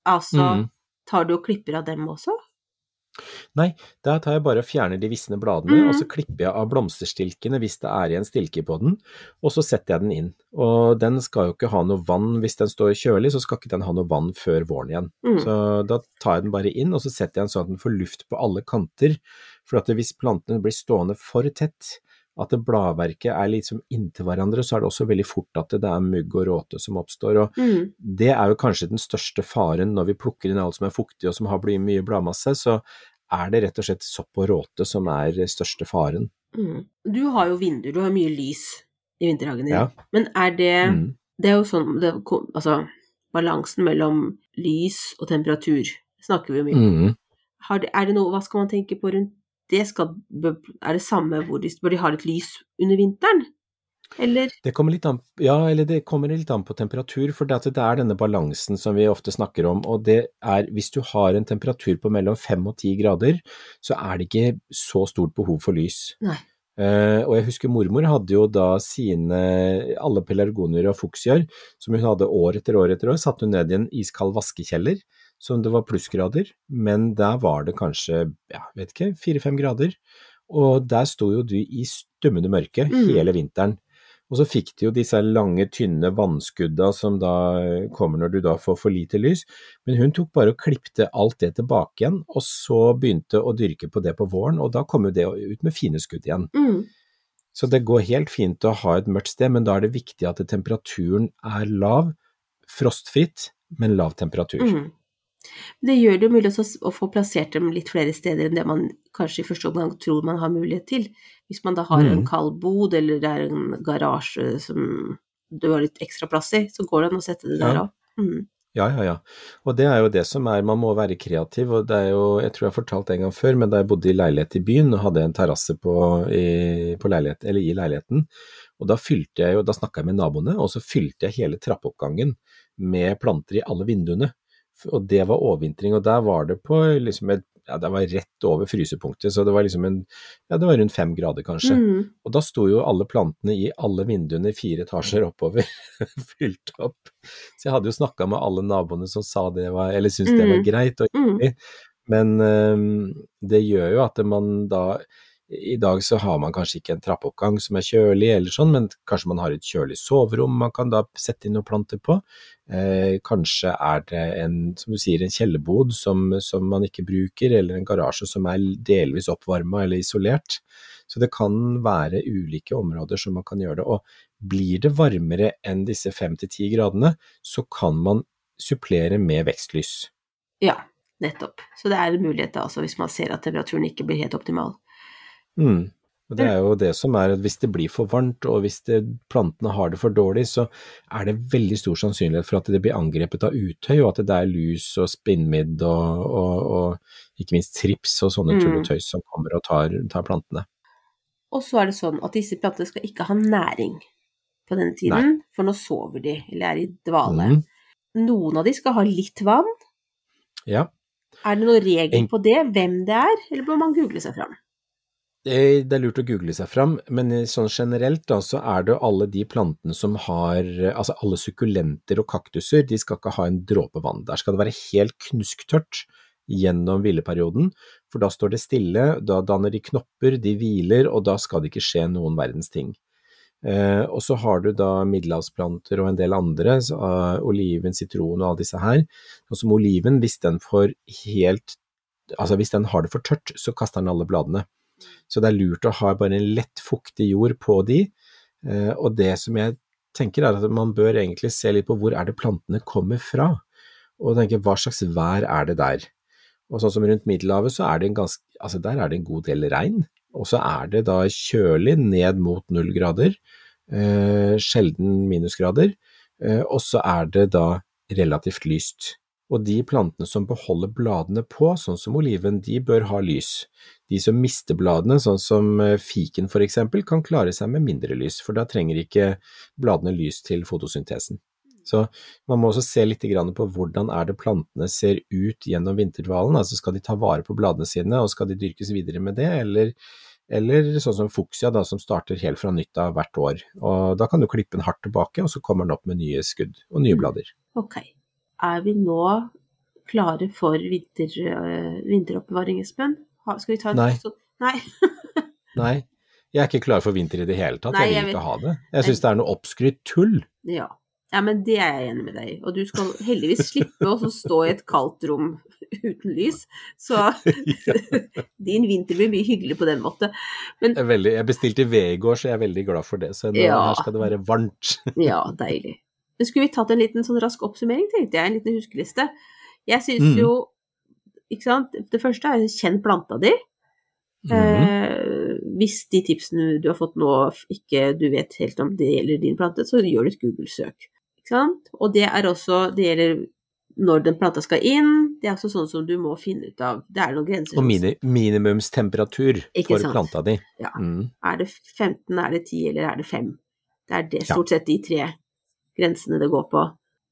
Speaker 3: Altså,
Speaker 4: mm.
Speaker 3: tar du og klipper av dem også?
Speaker 4: Nei, der tar jeg bare og fjerner de visne bladene,
Speaker 3: mm.
Speaker 4: og så klipper jeg av blomsterstilkene hvis det er igjen stilke på den, og så setter jeg den inn. Og den skal jo ikke ha noe vann, hvis den står kjølig, så skal ikke den ha noe vann før våren igjen.
Speaker 3: Mm.
Speaker 4: Så da tar jeg den bare inn, og så setter jeg den sånn at den får luft på alle kanter. For hvis plantene blir stående for tett, at det bladverket er liksom inntil hverandre, så er det også veldig fort at det er mugg og råte som oppstår. og
Speaker 3: Mm.
Speaker 4: Det er jo kanskje den største faren når vi plukker inn alt som er fuktig og som har blitt mye bladmasse, så er det rett og slett sopp og råte som er største faren.
Speaker 3: Mm. Du har jo vinduer, du har mye lys i vinterhagen din.
Speaker 4: Ja.
Speaker 3: Men er det
Speaker 4: Mm.
Speaker 3: Det er jo sånn det, Altså, balansen mellom lys og temperatur snakker vi jo mye om.
Speaker 4: Mm.
Speaker 3: Det, er det noe Hva skal man tenke på rundt det? Skal, er det samme hvor de, bør de ha litt lys under vinteren? Eller
Speaker 4: Det kommer litt an, ja, eller det kommer litt an på temperatur, for det, er denne balansen som vi ofte snakker om, og det er hvis du har en temperatur på mellom fem og ti grader, så er det ikke så stort behov for lys.
Speaker 3: Nei.
Speaker 4: Uh, og jeg husker mormor hadde jo da sine, alle pelargonier og fuksiaer, som hun hadde år etter år etter år, satte hun ned i en iskald vaskekjeller, som det var plussgrader, men der var det kanskje, ja, vet ikke, fire-fem grader. Og der sto jo du i stummende mørke
Speaker 3: Mm.
Speaker 4: hele vinteren. Og så fikk de jo disse lange, tynne vannskudda som da kommer når du da får for lite lys, men hun tok bare og klipte alt det tilbake igjen, og så begynte å dyrke på det på våren, og da kom jo det ut med fine skudd igjen.
Speaker 3: mm,
Speaker 4: Så det går helt fint å ha et mørkt sted, men da er det viktig at temperaturen er lav, frostfritt, men lav temperatur.
Speaker 3: mm. Det gjør det jo mulig å få plassert dem litt flere steder enn det man kanskje i første omgang tror man har mulighet til. Hvis man da har en
Speaker 4: Mm.
Speaker 3: kald bod, eller det er en garasje som du har litt ekstra plass i, så går det an å sette det der
Speaker 4: Ja.
Speaker 3: Mm.
Speaker 4: Ja, ja, ja. Og det er jo det som er, man må være kreativ, og det er jo, jeg tror jeg har fortalt det en gang før, men da jeg bodde i leilighet i byen og hadde en terrasse på, i, på leilighet, eller i leiligheten, og da fylte jeg jo, da snakka jeg med naboene, og så fylte jeg hele trappeoppgangen med planter i alle vinduene. Og det var overvintring, og der var det på liksom et, ja, det var rett over frysepunktet, så det var liksom en, ja, det var rundt fem grader kanskje.
Speaker 3: Mm.
Speaker 4: Og da sto jo alle plantene i alle vinduene fire etasjer oppover, fylt opp. Så jeg hadde jo snakka med alle naboene som sa det var, eller syntes det var
Speaker 3: Mm.
Speaker 4: greit. Og,
Speaker 3: Mm.
Speaker 4: men um, det gjør jo at man da I dag så har man kanskje ikke en trappeoppgang som er kjølig eller sånn, men kanskje man har et kjølig soverom man kan da sette inn noen planter på. Eh, kanskje er det en, som du sier, en kjellerbod som, som man ikke bruker, eller en garasje som er delvis oppvarma eller isolert. Så det kan være ulike områder som man kan gjøre det. Og blir det varmere enn disse fem til ti gradene, så kan man supplere med vekstlys.
Speaker 3: Ja, nettopp. Så det er en mulighet da, altså, hvis man ser at temperaturen ikke blir helt optimal.
Speaker 4: Mm. Og det er jo det som er at hvis det blir for varmt, og hvis det, plantene har det for dårlig, så er det veldig stor sannsynlighet for at det blir angrepet av utøy, og at det er lus og spinnmidd og, og, og ikke minst trips og sånne
Speaker 3: Mm.
Speaker 4: tull og tøys som kommer og tar, tar plantene.
Speaker 3: Og så er det sånn at disse plantene skal ikke ha næring på denne tiden, for nå sover de, eller er i dvale.
Speaker 4: Mm.
Speaker 3: Noen av de skal ha litt vann.
Speaker 4: Ja.
Speaker 3: Er det noen regel på det, hvem det er, eller bør man google seg fram?
Speaker 4: Det det er lurt å google seg fram, men sånn generelt da, så er det alle de plantene som har, altså alle sukkulenter og kaktuser, de skal ikke ha en dråpe vann. Der skal det være helt knusktørt gjennom hvileperioden, for da står det stille, da danner de knopper, de hviler, og da skal det ikke skje noen verdens ting. Eh, og så har du da middelhavsplanter og en del andre, så, eh, oliven, sitron og alle disse her. Og som oliven, hvis den får helt, altså hvis den har det for tørt, så kaster den alle bladene. Så det er lurt å ha bare en lett fuktig jord på de, eh, og det som jeg tenker er at man bør egentlig se litt på hvor er det plantene kommer fra, og tenke hva slags vær er det der. Og sånn som rundt Middelhavet så er det en ganske, altså der er det en god del regn, og så er det da kjølig ned mot null grader, eh, sjelden minusgrader, eh, og så er det da relativt lyst. Og de plantene som beholder bladene på, sånn som oliven, de bør ha lys. De som mister bladene, sånn som eh, fiken for eksempel, kan klare seg med mindre lys, for da trenger ikke bladene lys til fotosyntesen. Så man må også se litt på hvordan er det plantene ser ut gjennom vinterdvalen, altså skal de ta vare på bladene sine, og skal de dyrkes videre med det, eller, eller sånn som fuksia da, som starter helt fra nytt av hvert år. Og da kan du klippe den hardt tilbake, og så kommer den opp med nye skudd og nye blader.
Speaker 3: Ok. Er vi nå klare for vinter, øh, vinteroppbevaring, Espen? Skal vi ta en
Speaker 4: Nei.
Speaker 3: Nei.
Speaker 4: Nei, jeg er ikke klar for vinter i det hele tatt,
Speaker 3: Nei,
Speaker 4: jeg
Speaker 3: jeg
Speaker 4: vil
Speaker 3: vet-
Speaker 4: ikke ha det. Jeg synes det er noe oppskrytt tull.
Speaker 3: ja. Ja, men det er jeg enig med deg i. Og du skal heldigvis slippe å stå i et kaldt rom uten lys. Så din vinter blir mye hyggelig på den måten. Men
Speaker 4: Jeg, veldig, jeg bestilte ved i går, så jeg er veldig glad for det. Så nå,
Speaker 3: Ja.
Speaker 4: her skal det være varmt.
Speaker 3: ja, deilig. Men skulle vi tatt en liten sånn rask oppsummering, tenkte jeg. En liten huskeliste. Jeg syns
Speaker 4: Mm.
Speaker 3: jo Ikke sant. Det første er kjenn planta di.
Speaker 4: Mm.
Speaker 3: Eh, hvis de tipsene du har fått nå ikke du vet helt om det gjelder din plante, så gjør du et Google-søk. Ikke sant? Og det er også Det gjelder når den planta skal inn. Det er også sånn som du må finne ut av. Det er noen grenser.
Speaker 4: Og mini, minimumstemperatur for
Speaker 3: sant.
Speaker 4: planta di.
Speaker 3: Ja.
Speaker 4: Mm.
Speaker 3: Er det 15, er det 10, eller er det 5? Det er det, stort sett de tre grensene det går på.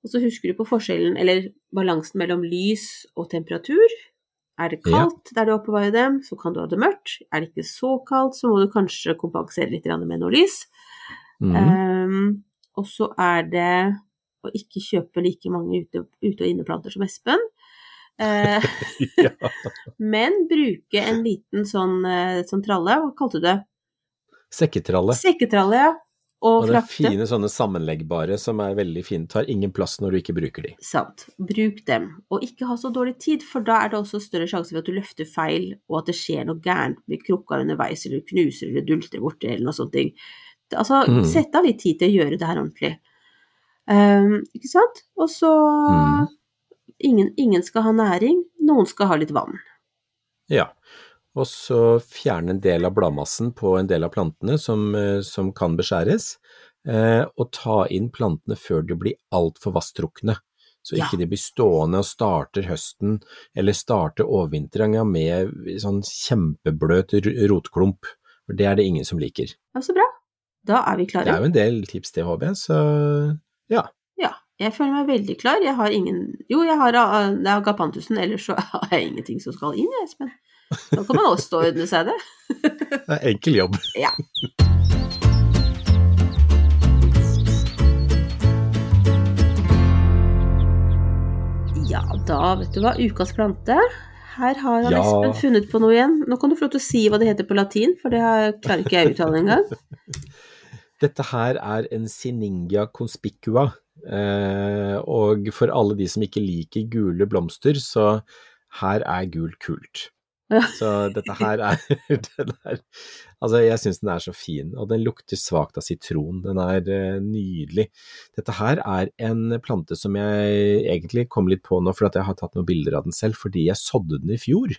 Speaker 3: Og så husker du på forskjellen, eller balansen mellom lys og temperatur. Er det
Speaker 4: Ja.
Speaker 3: kaldt der du oppbevarer dem, så kan du ha det mørkt. Er det ikke så kaldt, så må du kanskje kompensere litt med noe lys.
Speaker 4: Mm.
Speaker 3: Um, og så er det å ikke kjøpe like mange ute- ute- og inneplanter som Espen. Eh,
Speaker 4: ja.
Speaker 3: men bruke en liten sånn, eh, sånn tralle, hva kalte du det?
Speaker 4: Sekketralle.
Speaker 3: Sekketralle, ja. Og,
Speaker 4: Og det er fine sånne sammenleggbare som er veldig fine. Tar ingen plass når du ikke bruker de.
Speaker 3: Sant. Bruk dem. Og ikke ha så dårlig tid, for da er det også større sjanse for at du løfter feil, og at det skjer noe gærent med krukka underveis, eller du knuser eller dulter borti, eller noe sånt. Altså,
Speaker 4: Mm.
Speaker 3: sett av litt tid til å gjøre det her ordentlig. Um, ikke sant? Og så
Speaker 4: Mm.
Speaker 3: ingen, ingen skal ha næring, noen skal ha litt vann.
Speaker 4: Ja. Og så fjerne en del av bladmassen på en del av plantene som, eh, som kan beskjæres, eh, og ta inn plantene før de blir altfor vasstrukne. Så
Speaker 3: Ja.
Speaker 4: ikke de blir stående og starter høsten, eller starter overvintringa med sånn kjempebløt rotklump. For det er det ingen som liker.
Speaker 3: Ja, så bra. Da er vi klare.
Speaker 4: Det er jo en del tips til HB, så ja.
Speaker 3: Ja, jeg føler meg veldig klar. Jeg har ingen Jo, jeg har, det er agapantusen, ellers så har jeg ingenting som skal inn, jeg, Espen. Da kan man også ordne seg det.
Speaker 4: Det er enkel jobb.
Speaker 3: Ja. Ja, da vet du hva. Ukas plante. Her har han
Speaker 4: Ja.
Speaker 3: Espen funnet på noe igjen. Nå kan du få lov til å si hva det heter på latin, for det har- klarer ikke jeg å uttale engang.
Speaker 4: Dette her er en Siningia conspicua, eh, og for alle de som ikke liker gule blomster, så her er gul kult. Så dette her er, er Altså, jeg syns den er så fin, og den lukter svakt av sitron. Den er uh, nydelig. Dette her er en plante som jeg egentlig kom litt på nå, for at jeg har tatt noen bilder av den selv, fordi jeg sådde den i fjor.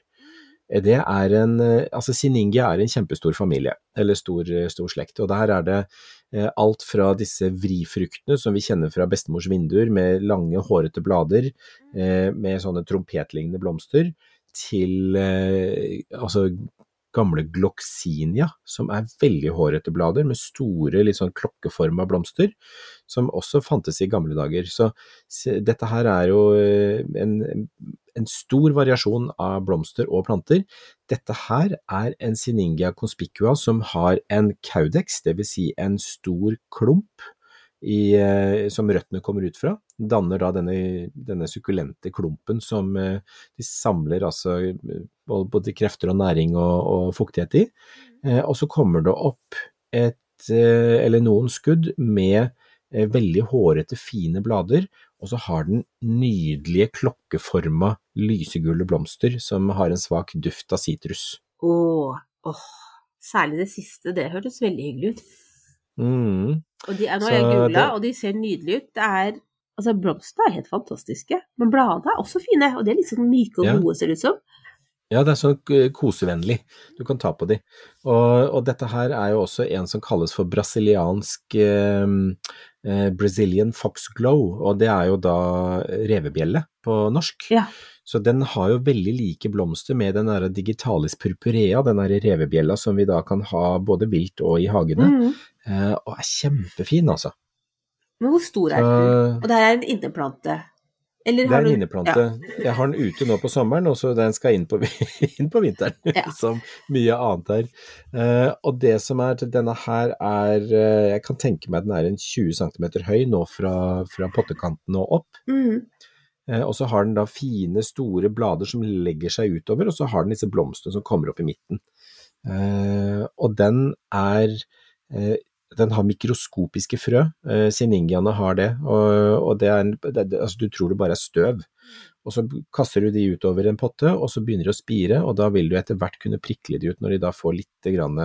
Speaker 4: Eh, Det er en eh, Altså, Siningia er en kjempestor familie, eller stor, stor slekt, og der er det alt fra disse vrifruktene som vi kjenner fra bestemors vinduer, med lange, hårete blader, eh, med sånne trompetlignende blomster, til eh, altså gamle gloxinia, som er veldig hårete blader, med store, litt sånn klokkeforma blomster, som også fantes i gamle dager. Så dette her er jo eh, en, en stor variasjon av blomster og planter. Dette her er en Siningia conspicua som har en caudex, dvs. Si en stor klump i, eh, som røttene kommer ut fra, danner da denne, denne sukkulente klumpen som eh, de samler altså både krefter og næring og, og fuktighet i. Eh, og så kommer det opp et, eller noen skudd med veldig hårete, fine blader, og så har den nydelige klokkeforma lysegule blomster som har en svak duft av sitrus.
Speaker 3: Åh, åh. Særlig det siste, det hørtes veldig hyggelig ut.
Speaker 4: Mm.
Speaker 3: Og de nå har jeg googla, og de ser nydelige ut. Det er Altså, blomstene er helt fantastiske, men bladene er også fine, og de er litt sånn myke og
Speaker 4: Ja.
Speaker 3: gode, ser det ut som.
Speaker 4: Ja, det er sånn kosevennlig. Du kan ta på de. Og, og dette her er jo også en som kalles for brasiliansk eh, eh, Brazilian foxglow, og det er jo da revebjelle på norsk.
Speaker 3: Ja.
Speaker 4: Så den har jo veldig like blomster med den digitalis purpurea, den revebjella som vi da kan ha både vilt og i hagene,
Speaker 3: Mhm.
Speaker 4: Eh, og er kjempefin, altså.
Speaker 3: Men hvor stor er den? Og det her er en inneplante? Eller
Speaker 4: det er en
Speaker 3: du-
Speaker 4: inneplante. Jeg har den ute nå på sommeren, og så den skal inn på, inn på vinteren,
Speaker 3: Ja.
Speaker 4: som mye annet her. Eh, og det som er til denne her er eh, Jeg kan tenke meg den er en 20 cm høy nå fra, fra pottekanten og opp.
Speaker 3: Mm.
Speaker 4: Eh, og så har den da fine, store blader som legger seg utover, og så har den disse blomstene som kommer opp i midten. Eh, og den er eh, den har mikroskopiske frø. Eh, Siningiaene har det, og, og det er det, altså, du tror det bare er støv. Og så kaster du de utover en potte, og så begynner de å spire, og da vil du etter hvert kunne prikle de ut når de da får litt, grann,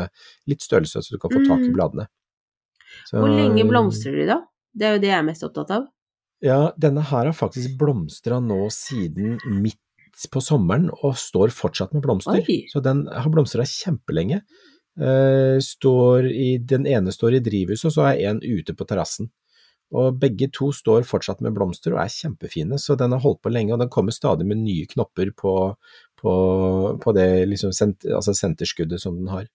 Speaker 4: litt størrelse, så du kan få tak i
Speaker 3: Mm.
Speaker 4: bladene. Så-
Speaker 3: Hvor lenge blomstrer de da? Det er jo det jeg er mest opptatt av.
Speaker 4: Ja, denne her har faktisk blomstra nå siden midt på sommeren, og står fortsatt med blomster.
Speaker 3: Oi.
Speaker 4: Så den har blomstra kjempelenge. Eh, i, den ene står i drivhuset, og så er en ute på terrassen. Og begge to står fortsatt med blomster og er kjempefine, så den har holdt på lenge, og den kommer stadig med nye knopper på, på, på det liksom, sent, altså senterskuddet som den har.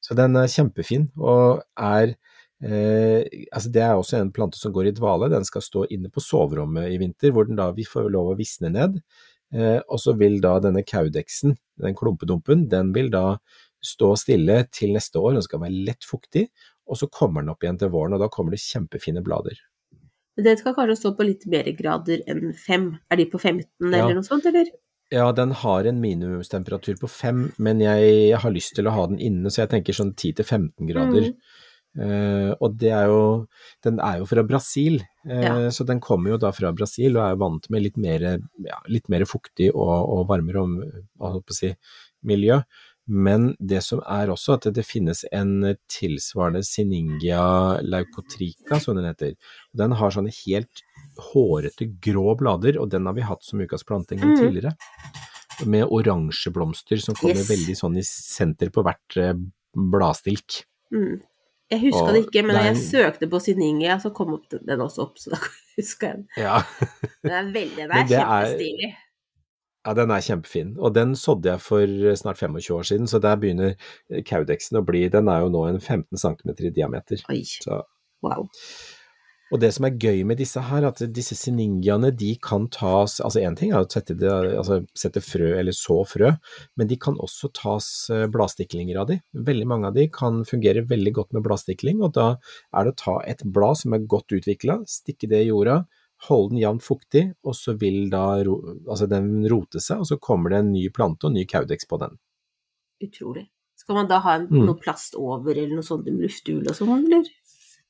Speaker 4: Så den er kjempefin, og er eh, altså Det er også en plante som går i dvale, den skal stå inne på soverommet i vinter, hvor den da vi får lov å visne ned. Eh, og så vil da denne kaudeksen, den klumpedumpen, den vil da stå stille til neste år, den skal være lett fuktig, og så kommer den opp igjen til våren, og da kommer det kjempefine blader.
Speaker 3: Den skal kanskje stå på litt mer grader enn fem. Er de på 15
Speaker 4: Ja.
Speaker 3: eller noe sånt, eller?
Speaker 4: Ja, den har en minimumstemperatur på fem, men jeg har lyst til å ha den inne, så jeg tenker sånn 10-15 grader.
Speaker 3: Mm.
Speaker 4: Uh, og det er jo, den er jo fra Brasil, uh,
Speaker 3: Ja.
Speaker 4: så den kommer jo da fra Brasil og er vant med litt mer, ja, litt mer fuktig og, og varmere om, si, miljø. Men det som er også at det finnes en tilsvarende Siningia leucotrica, som den heter. Den har sånne helt hårete grå blader, og den har vi hatt som ukas plante en gang
Speaker 3: Mhm.
Speaker 4: tidligere. Med oransje blomster som kommer
Speaker 3: Yes.
Speaker 4: veldig sånn i senter på hvert eh, bladstilk.
Speaker 3: Mm. Jeg huska det ikke, men
Speaker 4: er
Speaker 3: jeg søkte på Siningia, så kom den- den også opp, så da huska jeg den.
Speaker 4: Ja.
Speaker 3: Den er veldig,
Speaker 4: det er-
Speaker 3: kjempestilig.
Speaker 4: Ja, den er kjempefin, og den sådde jeg for snart 25 år siden, så der begynner kaudeksen å bli Den er jo nå en 15 cm i diameter.
Speaker 3: Oi,
Speaker 4: Så,
Speaker 3: wow.
Speaker 4: og det som er gøy med disse her, at disse siningiaene, de kan tas Altså én ting er å sette, det, altså sette frø eller så frø, men de kan også tas eh, bladstiklinger av de. Veldig mange av de kan fungere veldig godt med bladstikling, og da er det å ta et blad som er godt utvikla, stikke det i jorda, holde den jevnt fuktig, og så vil da altså den rote seg, og så kommer det en ny plante og ny kaudeks på den.
Speaker 3: Utrolig. Skal man da ha en,
Speaker 4: Mm.
Speaker 3: noe plast over, eller noe sånt med lufthull og sånn, eller?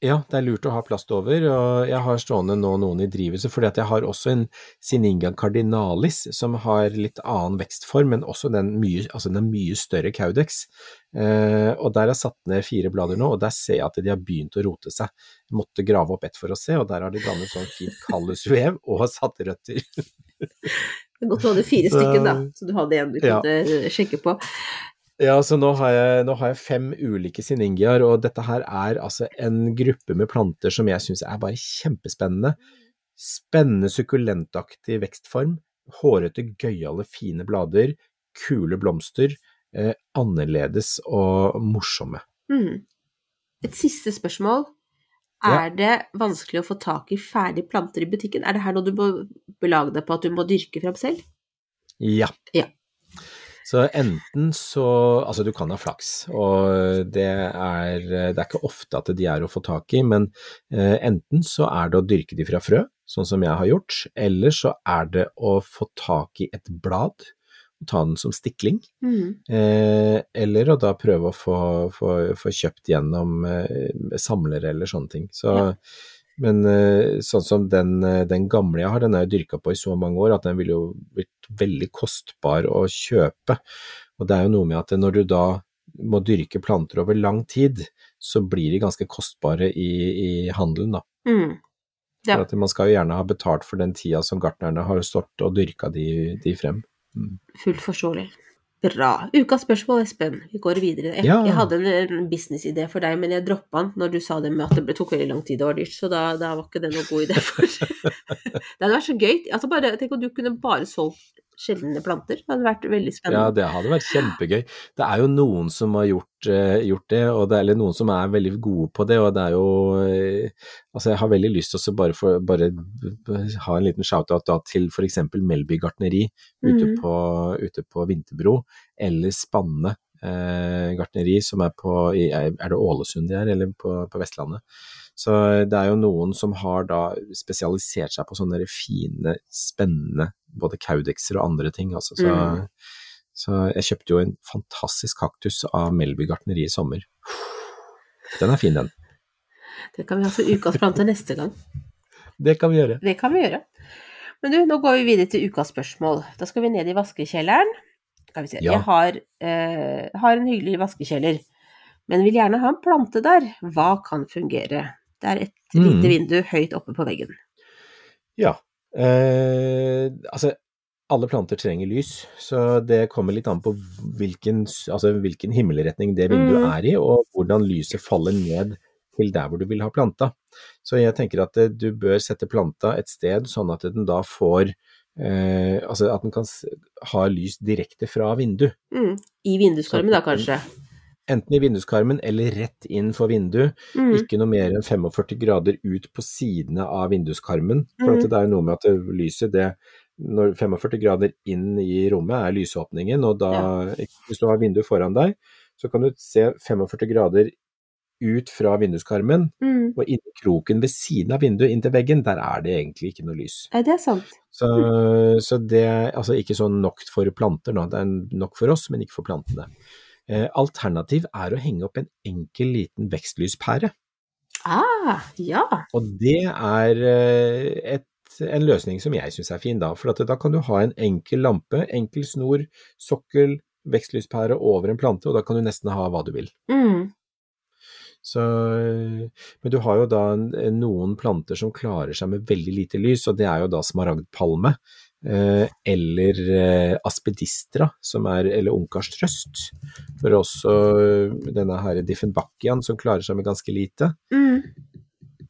Speaker 4: Ja, det er lurt å ha plast over, og jeg har stående nå noen i drivhuset, fordi at jeg har også en Sininga cardinalis som har litt annen vekstform, men også den mye, altså den er mye større caudex. Eh, og der har jeg satt ned fire blader nå, og der ser jeg at de har begynt å rote seg. Jeg måtte grave opp ett for å se, og der har de blandet sånn fint kaldusvev og satt røtter.
Speaker 3: Det er godt du hadde fire stykker, da, så du hadde en du
Speaker 4: Ja.
Speaker 3: kunne sjekke på.
Speaker 4: Ja, så nå har, jeg, nå har jeg fem ulike siningiaer, og dette her er altså en gruppe med planter som jeg syns er bare kjempespennende. Spennende sukkulentaktig vekstform, hårete, gøyale, fine blader, kule blomster, eh, annerledes og morsomme.
Speaker 3: Mm. Et siste spørsmål.
Speaker 4: Ja.
Speaker 3: Er det vanskelig å få tak i ferdige planter i butikken? Er det her noe du må belage deg på at du må dyrke fram selv?
Speaker 4: Ja.
Speaker 3: Ja.
Speaker 4: Så enten så Altså, du kan ha flaks, og det er, det er ikke ofte at de er å få tak i, men eh, enten så er det å dyrke de fra frø, sånn som jeg har gjort, eller så er det å få tak i et blad og ta den som stikling.
Speaker 3: Mm.
Speaker 4: Eh, eller å da prøve å få, få, få kjøpt gjennom eh, samlere eller sånne ting. Så,
Speaker 3: Ja.
Speaker 4: Men eh, sånn som den, eh, den gamle jeg har, den er jo dyrka på i så mange år at den ville jo blitt veldig kostbar å kjøpe. Og det er jo noe med at når du da må dyrke planter over lang tid, så blir de ganske kostbare i, i handelen, da.
Speaker 3: Mm. Ja.
Speaker 4: For at man skal jo gjerne ha betalt for den tida som gartnerne har stått og dyrka de, de frem.
Speaker 3: Fullt forståelig. Bra. Ukas spørsmål, Espen. Vi går videre. Jeg,
Speaker 4: Ja.
Speaker 3: jeg hadde en, en businessidé for deg, men jeg droppa den når du sa det med at det ble- tok veldig lang tid og var dyrt, så da, da var ikke det noen god idé for Det hadde vært så gøy. Altså bare, tenk om du kunne bare solgt sjeldne planter. Det hadde vært veldig spennende.
Speaker 4: Ja, det hadde vært kjempegøy. Det er jo noen som har gjort, eh, gjort det, det er eller noen som er veldig gode på det, og det er jo eh, Altså, jeg har veldig lyst til å bare, bare ha en liten shout-out da til f.eks. Melby gartneri ute,
Speaker 3: mm.
Speaker 4: på, ute på Vinterbro, eller Spanne eh, gartneri som er på i, Er det Ålesund de er, eller på, på Vestlandet? Så det er jo noen som har da spesialisert seg på sånne fine, spennende både kaudekser og andre ting, altså. Så,
Speaker 3: Mm.
Speaker 4: så jeg kjøpte jo en fantastisk kaktus av Melby gartneri i sommer. Den er fin, den.
Speaker 3: Det kan vi ha for ukas plante neste gang.
Speaker 4: Det kan vi gjøre.
Speaker 3: Det kan vi gjøre. Men du, nå går vi videre til ukas spørsmål. Da skal vi ned i vaskekjelleren. Skal vi se.
Speaker 4: Ja.
Speaker 3: Jeg har, eh, har en hyggelig vaskekjeller, men vil gjerne ha en plante der. Hva kan fungere? Det er et
Speaker 4: Mm.
Speaker 3: lite vindu høyt oppe på veggen.
Speaker 4: Ja. Eh, altså, alle planter trenger lys, så det kommer litt an på hvilken, altså, hvilken himmelretning det vinduet
Speaker 3: Mm.
Speaker 4: er i, og hvordan lyset faller ned til der hvor du vil ha planta. Så jeg tenker at eh, du bør sette planta et sted sånn at den da får eh, Altså at den kan ha lys direkte fra vindu.
Speaker 3: Mm. I vinduskarmen da, kanskje.
Speaker 4: Enten i vinduskarmen eller rett inn for vinduet.
Speaker 3: Mm.
Speaker 4: Ikke noe mer enn 45 grader ut på sidene av vinduskarmen. For
Speaker 3: Mhm.
Speaker 4: det er jo noe med at det, lyset, det når 45 grader inn i rommet er lysåpningen, og da, hvis du har vinduet foran deg, så kan du se 45 grader ut fra vinduskarmen,
Speaker 3: Mm.
Speaker 4: og inn i kroken ved siden av vinduet, inntil veggen, der er det egentlig ikke noe lys.
Speaker 3: Nei, det er sant.
Speaker 4: Så, så det er altså ikke sånn nok for planter nå, det er nok for oss, men ikke for plantene. Eh, alternativ er å henge opp en enkel liten vekstlyspære.
Speaker 3: Ah, ja.
Speaker 4: Og det er eh, et, en løsning som jeg syns er fin, da. For da kan du ha en enkel lampe, enkel snor, sokkel, vekstlyspære over en plante, og da kan du nesten ha hva du vil.
Speaker 3: Mm.
Speaker 4: Så, men du har jo da noen planter som klarer seg med veldig lite lys, og det er jo da smaragdpalme. Eh, eller eh, aspedistra, som er, eller ungkars trøst. For også eh, denne her diffenbachiaen, som klarer seg med ganske lite.
Speaker 3: Mm.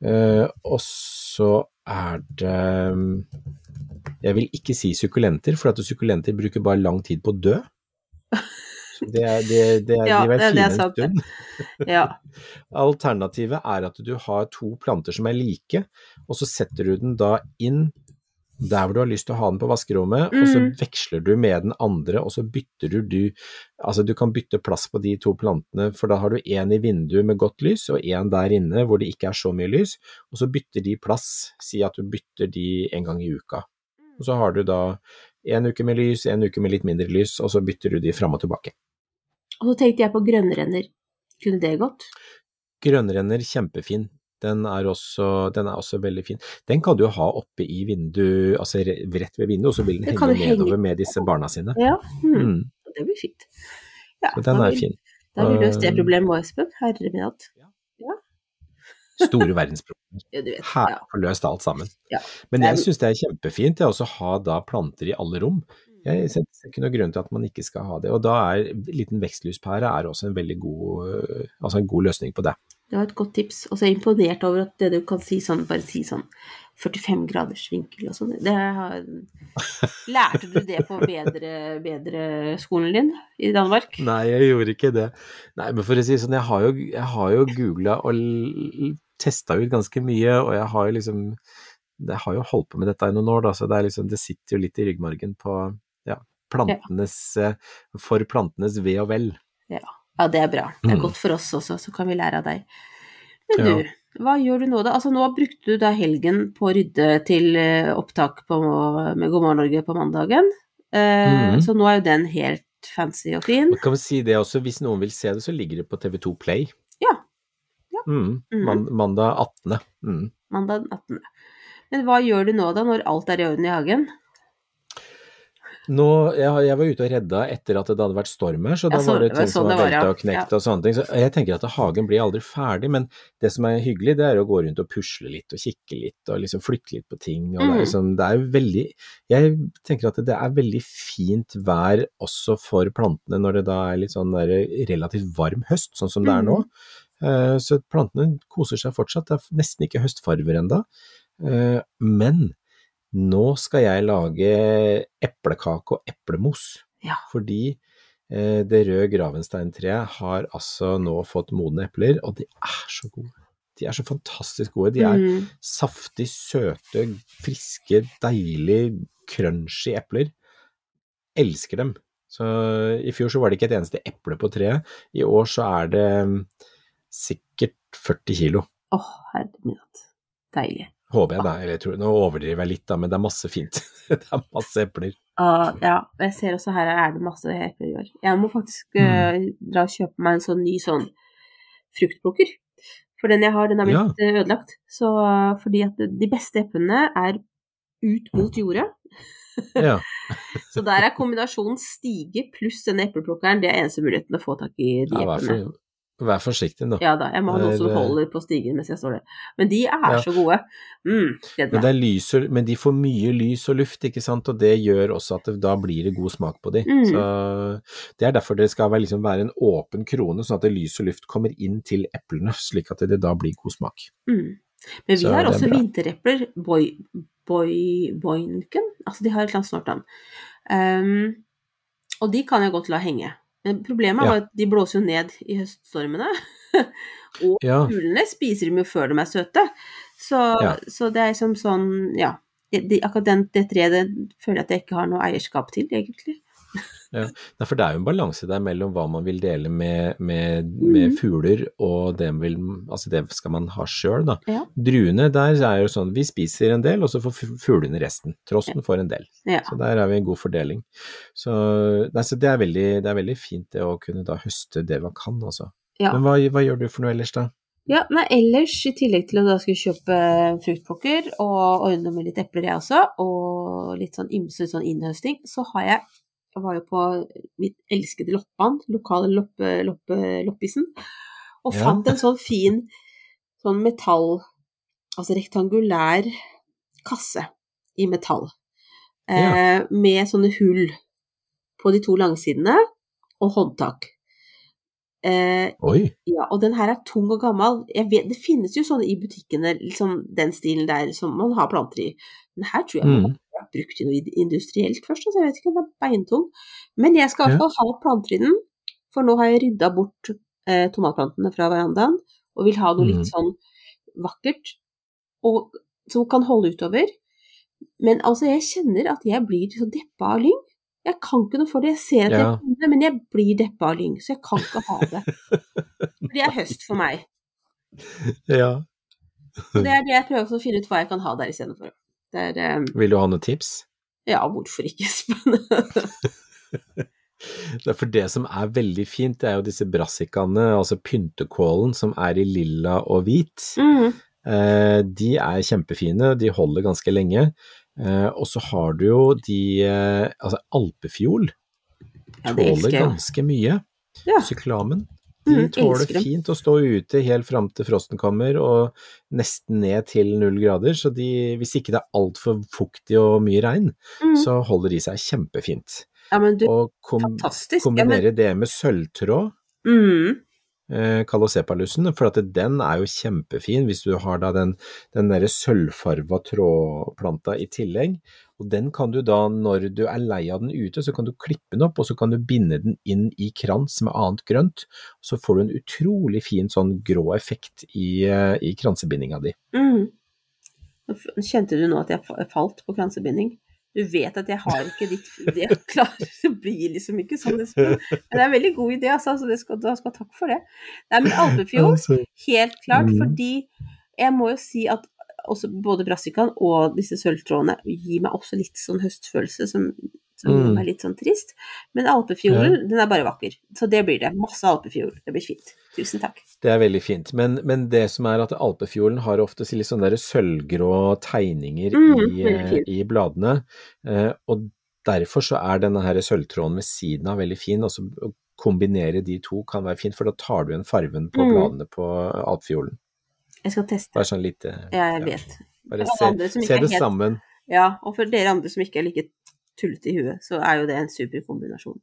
Speaker 4: Eh, og så er det Jeg vil ikke si sukkulenter, for at sukkulenter bruker bare lang tid på å dø. Det er, det, det er,
Speaker 3: Ja,
Speaker 4: de
Speaker 3: er
Speaker 4: fine en stund.
Speaker 3: Ja.
Speaker 4: Alternativet er at du har to planter som er like, og så setter du den da inn der hvor du har lyst til å ha den på vaskerommet, og så
Speaker 3: Mm.
Speaker 4: veksler du med den andre, og så bytter du, du Altså du kan bytte plass på de to plantene, for da har du én i vinduet med godt lys, og én der inne hvor det ikke er så mye lys, og så bytter de plass. Si at du bytter de en gang i uka. Og så har du da en uke med lys, en uke med litt mindre lys, og så bytter du de fram og tilbake.
Speaker 3: Og så tenkte jeg på grønnrenner. Kunne det gått?
Speaker 4: Grønnrenner, kjempefin. Den er, også, den er også veldig fin. Den kan du ha oppe i vindu, altså rett ved vinduet, og så vil den
Speaker 3: Den
Speaker 4: henge
Speaker 3: nedover henge-
Speaker 4: med disse barna sine.
Speaker 3: Ja. hmm.
Speaker 4: Mm,
Speaker 3: Det blir fint. Ja,
Speaker 4: så den er
Speaker 3: vil-
Speaker 4: fin.
Speaker 3: Da har vi løst det
Speaker 4: Um,
Speaker 3: problemet òg, Espen. Herre min hatt.
Speaker 4: Store verdensproblemer.
Speaker 3: Ja, vet.
Speaker 4: Her har løst alt sammen.
Speaker 3: Ja.
Speaker 4: Men jeg syns det er kjempefint det å ha da planter i alle rom.
Speaker 3: Mm.
Speaker 4: Jeg ser ser ikke noen grunn til at man ikke skal ha det. Og da er liten vekstlyspære er også en veldig god, altså en god løsning på det.
Speaker 3: Det var et godt tips. Og så er jeg imponert over at det du kan si sånn, bare si sånn 45 graders vinkel og sånn. Det har... Lærte du det på bedre, bedre skolen din i Danmark?
Speaker 4: Nei, jeg gjorde ikke det. Nei, men for å si sånn, jeg har jo, jeg har jo googla og testa ut ganske mye, og jeg har jo liksom Jeg har jo holdt på med dette i noen år, da, så det, liksom, det sitter jo litt i ryggmargen på ja, plantenes ja. For plantenes ve og vel.
Speaker 3: Ja, det er bra. Det er
Speaker 4: Mm.
Speaker 3: godt for oss også, så kan vi lære av deg. Men du,
Speaker 4: Ja.
Speaker 3: hva gjør du nå da? Altså nå brukte du da helgen på å rydde til eh, opptak på, med God morgen Norge på mandagen. Uh,
Speaker 4: mm.
Speaker 3: Så nå er jo den helt fancy og fin.
Speaker 4: Og kan vi si det også, hvis noen vil se det, så ligger det på TV2 Play.
Speaker 3: Ja. Ja.
Speaker 4: Mm,
Speaker 3: Mhm.
Speaker 4: man, mandag 18. Mm.
Speaker 3: Mandag 18. Men hva gjør du nå da, når alt er i orden i hagen?
Speaker 4: Nå, jeg, jeg var ute og redda etter at det hadde vært stormer, så
Speaker 3: Ja,
Speaker 4: da
Speaker 3: så-
Speaker 4: var det
Speaker 3: det
Speaker 4: ting som
Speaker 3: sånn
Speaker 4: var
Speaker 3: det
Speaker 4: velta
Speaker 3: ja.
Speaker 4: og knekt og sånne ting. Så jeg tenker at hagen blir aldri ferdig, men det som er hyggelig, det er å gå rundt og pusle litt og kikke litt og liksom flytte litt på ting. Og det, er
Speaker 3: Mm.
Speaker 4: liksom, det er veldig Jeg tenker at det er veldig fint vær også for plantene når det da er litt sånn der relativt varm høst, sånn som det er nå. Eh, Så plantene koser seg fortsatt. Det er nesten ikke høstfarver enda. Eh, Men nå skal jeg lage eplekake og eplemos.
Speaker 3: Ja.
Speaker 4: Fordi eh, det røde gravensteintreet har altså nå fått modne epler, og de er så gode. De er så fantastisk gode. De er
Speaker 3: Mm.
Speaker 4: saftig, søte, friske, deilig, crunchy epler. Elsker dem. Så I fjor så var det ikke et eneste eple på treet. I år så er det mm, sikkert 40 kilo.
Speaker 3: Åh, oh, herregud. Deilig.
Speaker 4: Håper jeg da, eller jeg tror, nå overdriver jeg litt da, men det er masse fint. det er masse epler.
Speaker 3: Uh, ja, jeg ser også her er det masse epler i år. Jeg må faktisk eh, dra og kjøpe meg en sånn ny sånn fruktplukker. For den jeg har, den har blitt ja. ødelagt. Så fordi at de beste eplene er ut mot jordet.
Speaker 4: Ja.
Speaker 3: Så der er kombinasjonen stige pluss denne epleplukkeren, det er eneste muligheten å få tak i de eplene.
Speaker 4: Vær forsiktig da.
Speaker 3: Ja da, jeg må ha noen som holder på stigen mens jeg står der. Men de er
Speaker 4: Ja.
Speaker 3: så gode. Mm,
Speaker 4: Men, det lys men de får mye lys og luft, ikke sant, og det gjør også at det, da blir det god smak på de.
Speaker 3: Mm.
Speaker 4: Så Det er derfor det skal være, liksom, være en åpen krone, sånn at det lys og luft kommer inn til eplene, slik at det da blir god smak.
Speaker 3: Mm. Men vi
Speaker 4: Så
Speaker 3: har også vinterepler, boy, boy, boynken, altså de har et eller annet snart navn. Um, og de kan jeg godt la henge. Men problemet
Speaker 4: Ja.
Speaker 3: er at de blåser jo ned i høststormene. og
Speaker 4: Ja,
Speaker 3: fuglene spiser dem jo før de er søte. Så,
Speaker 4: Ja.
Speaker 3: så det er liksom sånn, ja. De, de, akkurat den, det treet det føler jeg at jeg ikke har noe eierskap til, egentlig.
Speaker 4: Nei, for det er jo en balanse der mellom hva man vil dele med, med, med
Speaker 3: mm.
Speaker 4: fugler, og det, vil, altså det skal man ha sjøl, da.
Speaker 3: Ja.
Speaker 4: Druene, der er jo sånn vi spiser en del, og så får fuglene resten. Trosten får en del.
Speaker 3: Ja.
Speaker 4: Så der er vi en god fordeling. Så, nei, så det, er veldig, det er veldig fint det å kunne da høste det man kan, altså.
Speaker 3: Ja.
Speaker 4: Men hva, hva gjør du for noe ellers, da?
Speaker 3: Ja, men ellers, i tillegg til å da skulle kjøpe fruktplukker og ordne med litt epler, jeg også, og litt sånn ymse sånn innhøsting, så har jeg Jeg var jo på mitt elskede Loppan, lokale loppe, loppe, loppisen, og
Speaker 4: Ja.
Speaker 3: fant en sånn fin sånn metall, altså rektangulær kasse i metall, eh, med sånne hull på de to langsidene, og håndtak. Eh,
Speaker 4: Oi,
Speaker 3: ja, og den her er tung og gammel. Jeg vet, det finnes jo sånne i butikkene, liksom den stilen der som man har planter i. Den her tror jeg
Speaker 4: Mm.
Speaker 3: Brukt i noe industrielt først, altså jeg vet ikke, den er beintung. Men jeg skal i hvert fall ha planter i den, for nå har jeg rydda bort eh, tomatplantene fra verandaen, og vil ha noe litt sånn vakkert, og, som kan holde utover. Men altså, jeg kjenner at jeg blir så deppa av lyng. Jeg kan ikke noe for det. Jeg ser at
Speaker 4: Ja.
Speaker 3: jeg kan det, men jeg blir deppa av lyng, så jeg kan ikke ha det. For det er høst for meg.
Speaker 4: ja.
Speaker 3: Og det er det jeg prøver å finne ut hva jeg kan ha der istedenfor. Er eh,
Speaker 4: Vil du ha noen tips?
Speaker 3: Ja, hvorfor ikke?
Speaker 4: Det er for det som er veldig fint, det er jo disse brassikaene, altså pyntekålen som er i lilla og hvit.
Speaker 3: Mm.
Speaker 4: Eh, de er kjempefine, de holder ganske lenge. Eh, og så har du jo de eh, Altså alpefiol tåler
Speaker 3: ja,
Speaker 4: ganske mye.
Speaker 3: Ja.
Speaker 4: Syklamen. De
Speaker 3: Mm,
Speaker 4: tåler
Speaker 3: mm,
Speaker 4: fint å stå ute helt fram til frosten kommer, og nesten ned til null grader. Så de, hvis ikke det er altfor fuktig og mye regn,
Speaker 3: Mm.
Speaker 4: så holder de seg kjempefint.
Speaker 3: Ja, men du,
Speaker 4: Og kom,
Speaker 3: fantastisk. Ja, men,
Speaker 4: det med sølvtråd,
Speaker 3: mm.
Speaker 4: eh, kalosepalussen, for at den er jo kjempefin hvis du har da den, den derre sølvfarva trådplanta i tillegg. Og den kan du da, når du er lei av den ute, så kan du klippe den opp, og så kan du binde den inn i krans med annet grønt. Så får du en utrolig fin sånn grå effekt i, eh, i kransebindinga di.
Speaker 3: Mm. Kjente du nå at jeg falt på kransebinding? Du vet at jeg har ikke ditt Det klarer det blir liksom ikke sånn. Espen. Men det er en veldig god idé, altså. Så det skal, du skal takk for det. Nei, men alpefjord, helt klart.
Speaker 4: Mm.
Speaker 3: Fordi jeg må jo si at også både brassikaen og disse sølvtrådene gir meg også litt sånn høstfølelse som, som
Speaker 4: Mm.
Speaker 3: er litt sånn trist. Men alpefjorden, den er bare vakker. Så det blir det. Masse alpefjord. Det blir fint. Tusen takk.
Speaker 4: Det er veldig fint. Men, men det som er at alpefjolen har ofte litt sånne sølvgrå tegninger
Speaker 3: Mm,
Speaker 4: i, eh, i bladene. Eh, og derfor så er denne her sølvtråden ved siden av veldig fin. Å kombinere de to kan være fint, for da tar du igjen farven på
Speaker 3: Mm.
Speaker 4: bladene på alpefjolen.
Speaker 3: Jeg skal teste.
Speaker 4: Bare sånn litt eh,
Speaker 3: Ja, jeg
Speaker 4: ja,
Speaker 3: vet.
Speaker 4: Bare se, se det
Speaker 3: helt-
Speaker 4: sammen.
Speaker 3: Ja, og for dere andre som ikke er like tullete i huet, så er jo det en super kombinasjon.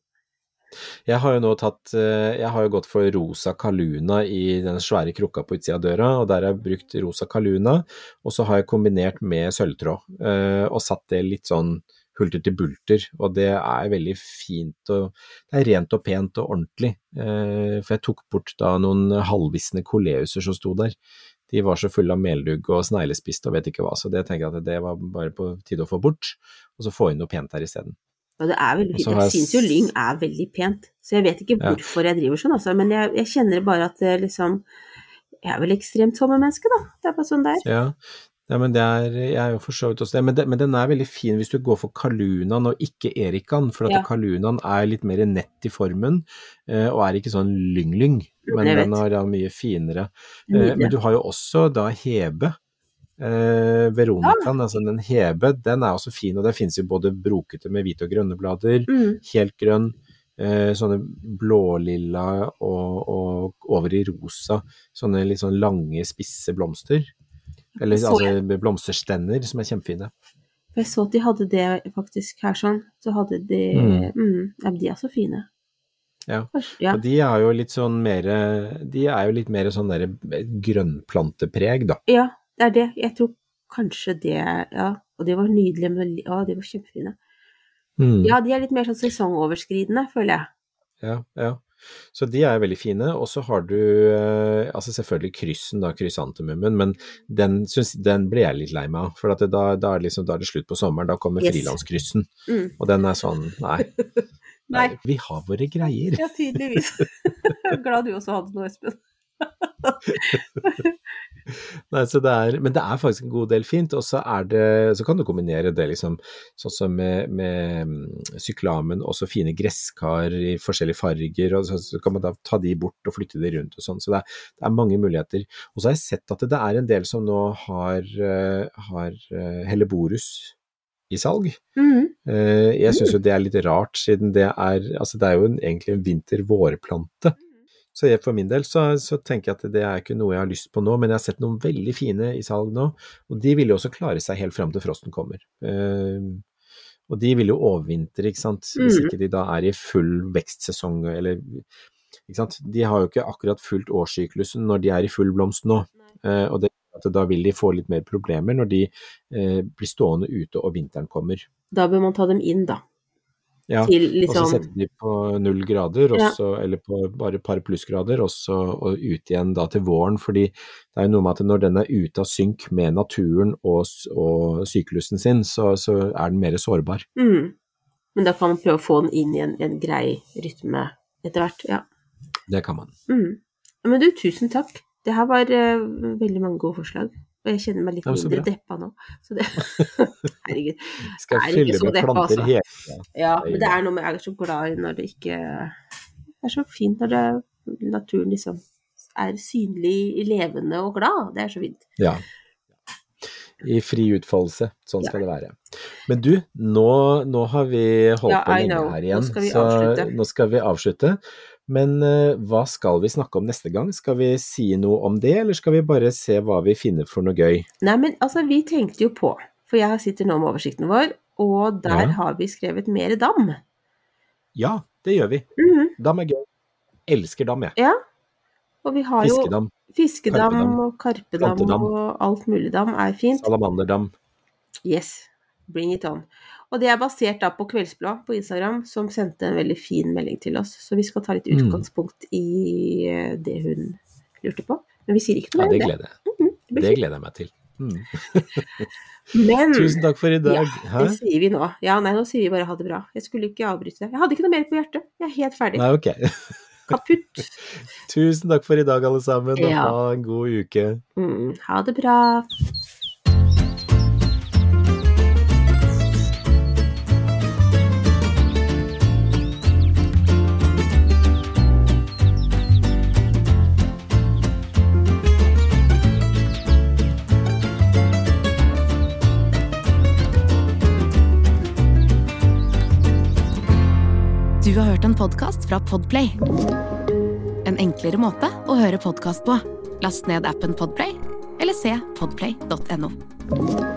Speaker 4: Jeg har jo nå tatt eh, Jeg har jo gått for rosa kaluna i den svære krukka på utsida av døra, og der har jeg brukt rosa kaluna, og så har jeg kombinert med sølvtråd, eh, og satt det litt sånn hulter til bulter, og det er veldig fint og det er rent og pent og ordentlig. Eh, for jeg tok bort da noen halvvisne koleuser som sto der. De var så fulle av meldugg og sneglespist og vet ikke hva, så det tenker jeg at det var bare på tide å få bort, og så få inn noe pent her isteden.
Speaker 3: Ja, det er veldig fint. Jeg
Speaker 4: jeg
Speaker 3: syns jo lyng er veldig pent, så jeg vet ikke
Speaker 4: Ja.
Speaker 3: hvorfor jeg driver sånn, altså. Men jeg, jeg kjenner bare at det liksom Jeg er vel ekstremt sommermenneske, da. Det er bare sånn det er.
Speaker 4: Ja, Ja, men det er, jeg er jo for så vidt også det. Men, det, men den er veldig fin hvis du går for Kalunaen og ikke Erikan, for at
Speaker 3: Ja.
Speaker 4: Kalunaen er litt mer nett i formen, eh, og er ikke sånn lyng-lyng, men den er da mye finere. Eh, men du har jo også da Hebe. Eh, Veronicaen, altså den Hebe, den er også fin, og det finnes jo både brokete med hvite og grønne blader,
Speaker 3: Mm.
Speaker 4: helt grønn, eh, sånne blålilla og, og over i rosa, sånne litt sånn lange, spisse blomster. Eller
Speaker 3: Så
Speaker 4: altså blomsterstender som er kjempefine.
Speaker 3: For jeg så at de hadde det faktisk her sånn. Så hadde de
Speaker 4: Mm.
Speaker 3: mm. Ja, men de er så fine.
Speaker 4: Ja.
Speaker 3: Kanskje, ja.
Speaker 4: Og de er jo litt sånn mer De er jo litt mer sånn derre grønnplantepreg, da.
Speaker 3: ja, det er det. Jeg tror kanskje det Ja. Og de var nydelige, men ja, de var kjempefine.
Speaker 4: Mm.
Speaker 3: Ja, de er litt mer sånn sesongoverskridende, føler jeg.
Speaker 4: Ja, ja. Så de er veldig fine. Og så har du eh, altså selvfølgelig kryssen, da, krysantemummen, men den, synes, den ble jeg litt lei meg av. For da, da, er liksom, da er det slutt på sommeren, da kommer
Speaker 3: Yes.
Speaker 4: frilanskryssen.
Speaker 3: Mm.
Speaker 4: Og den er sånn, nei.
Speaker 3: Nei.
Speaker 4: Vi har våre greier.
Speaker 3: Ja, tydeligvis. Glad du også hadde noe, Espen.
Speaker 4: Nei, så det er, men det er faktisk en god del fint, og så det, så kan du kombinere det liksom, sånn som med, med mm, syklamen, også fine gresskar i forskjellige farger, og så, så kan man da ta de bort og flytte de rundt og sånn, så det er, det er mange muligheter. Og så har jeg sett at det er en del som nå har, eh, har eh, helleborus i salg.
Speaker 3: Mm.
Speaker 4: Eh, Jeg syns jo det er litt rart, siden det er, altså det er jo en, egentlig en vinter-vårplante. Så jeg, for min del så, så tenker jeg at det er ikke noe jeg har lyst på nå, men jeg har sett noen veldig fine i salg nå, og de vil jo også klare seg helt fram til frosten kommer. Uh, og de vil jo overvintre, ikke sant, hvis
Speaker 3: Mm.
Speaker 4: ikke de da er i full vekstsesong, eller ikke sant. De har jo ikke akkurat fulgt årssyklusen når de er i full blomst nå, Uh, og det da vil de få litt mer problemer når de uh, blir stående ute og vinteren kommer.
Speaker 3: Da bør man ta dem inn, da.
Speaker 4: Ja,
Speaker 3: Til
Speaker 4: og så
Speaker 3: liksom
Speaker 4: setter de på null grader, også,
Speaker 3: Ja.
Speaker 4: eller på bare et par plussgrader, og så og ut igjen da til våren. Fordi det er jo noe med at når den er ute av synk med naturen og, og syklusen sin, så, så er den mer sårbar.
Speaker 3: mm. Men da kan man prøve å få den inn i en, en grei rytme etter hvert. Ja.
Speaker 4: Det kan man.
Speaker 3: Mm. Men du, tusen takk. Det her var uh, veldig mange gode forslag. Og jeg kjenner meg litt mindre deppa nå. Så det Herregud.
Speaker 4: Skal
Speaker 3: ikke
Speaker 4: fylle med
Speaker 3: deppa,
Speaker 4: planter
Speaker 3: altså.
Speaker 4: hele.
Speaker 3: Ja, men det er noe med Jeg er så glad i når det ikke Det er så fint når det, naturen liksom er synlig, levende og glad. Det er så fint.
Speaker 4: Ja. I fri utfoldelse. Sånn
Speaker 3: Ja.
Speaker 4: skal det være. Men du, nå, nå har vi holdt
Speaker 3: Ja,
Speaker 4: på lenge
Speaker 3: her
Speaker 4: her
Speaker 3: Nå
Speaker 4: igjen,
Speaker 3: skal vi
Speaker 4: så nå skal vi avslutte. Men eh, hva skal vi snakke om neste gang? Skal vi si noe om det, eller skal vi bare se hva vi finner for noe gøy?
Speaker 3: Nei, men altså, vi tenkte jo på For jeg sitter nå med oversikten vår, og der
Speaker 4: Ja.
Speaker 3: har vi skrevet mer dam.
Speaker 4: Ja, det gjør vi.
Speaker 3: Mhm.
Speaker 4: Dam er gøy. Elsker dam, jeg.
Speaker 3: Ja. Og vi har jo
Speaker 4: Fiskedam,
Speaker 3: fiskedam
Speaker 4: karpedam,
Speaker 3: og karpedam
Speaker 4: plantedam.
Speaker 3: og alt mulig dam er fint.
Speaker 4: salamanderdam.
Speaker 3: Yes, bring it on. Og det er basert da på Kveldsblad på Instagram, som sendte en veldig fin melding til oss. Så vi skal ta litt
Speaker 4: Mm.
Speaker 3: utgangspunkt i eh, det hun lurte på. Men vi sier ikke noe mer ja, om det.
Speaker 4: gleder Mm
Speaker 3: -hmm. det
Speaker 4: det gleder jeg meg til. Mm.
Speaker 3: Men
Speaker 4: Tusen takk for i dag.
Speaker 3: Ja, det sier vi nå. Ja, nei, nå sier vi bare ha det bra. Jeg skulle ikke avbryte det. Jeg hadde ikke noe mer på hjertet. Jeg er helt ferdig.
Speaker 4: Nei, ok.
Speaker 3: Kaputt.
Speaker 4: Tusen takk for i dag, alle sammen, og
Speaker 3: Ja.
Speaker 4: ha en god uke.
Speaker 3: Mm, ha det bra.
Speaker 1: Podkast fra Podplay. En enklere måte å høre podkast på. Last ned appen Podplay, eller se podplay.no.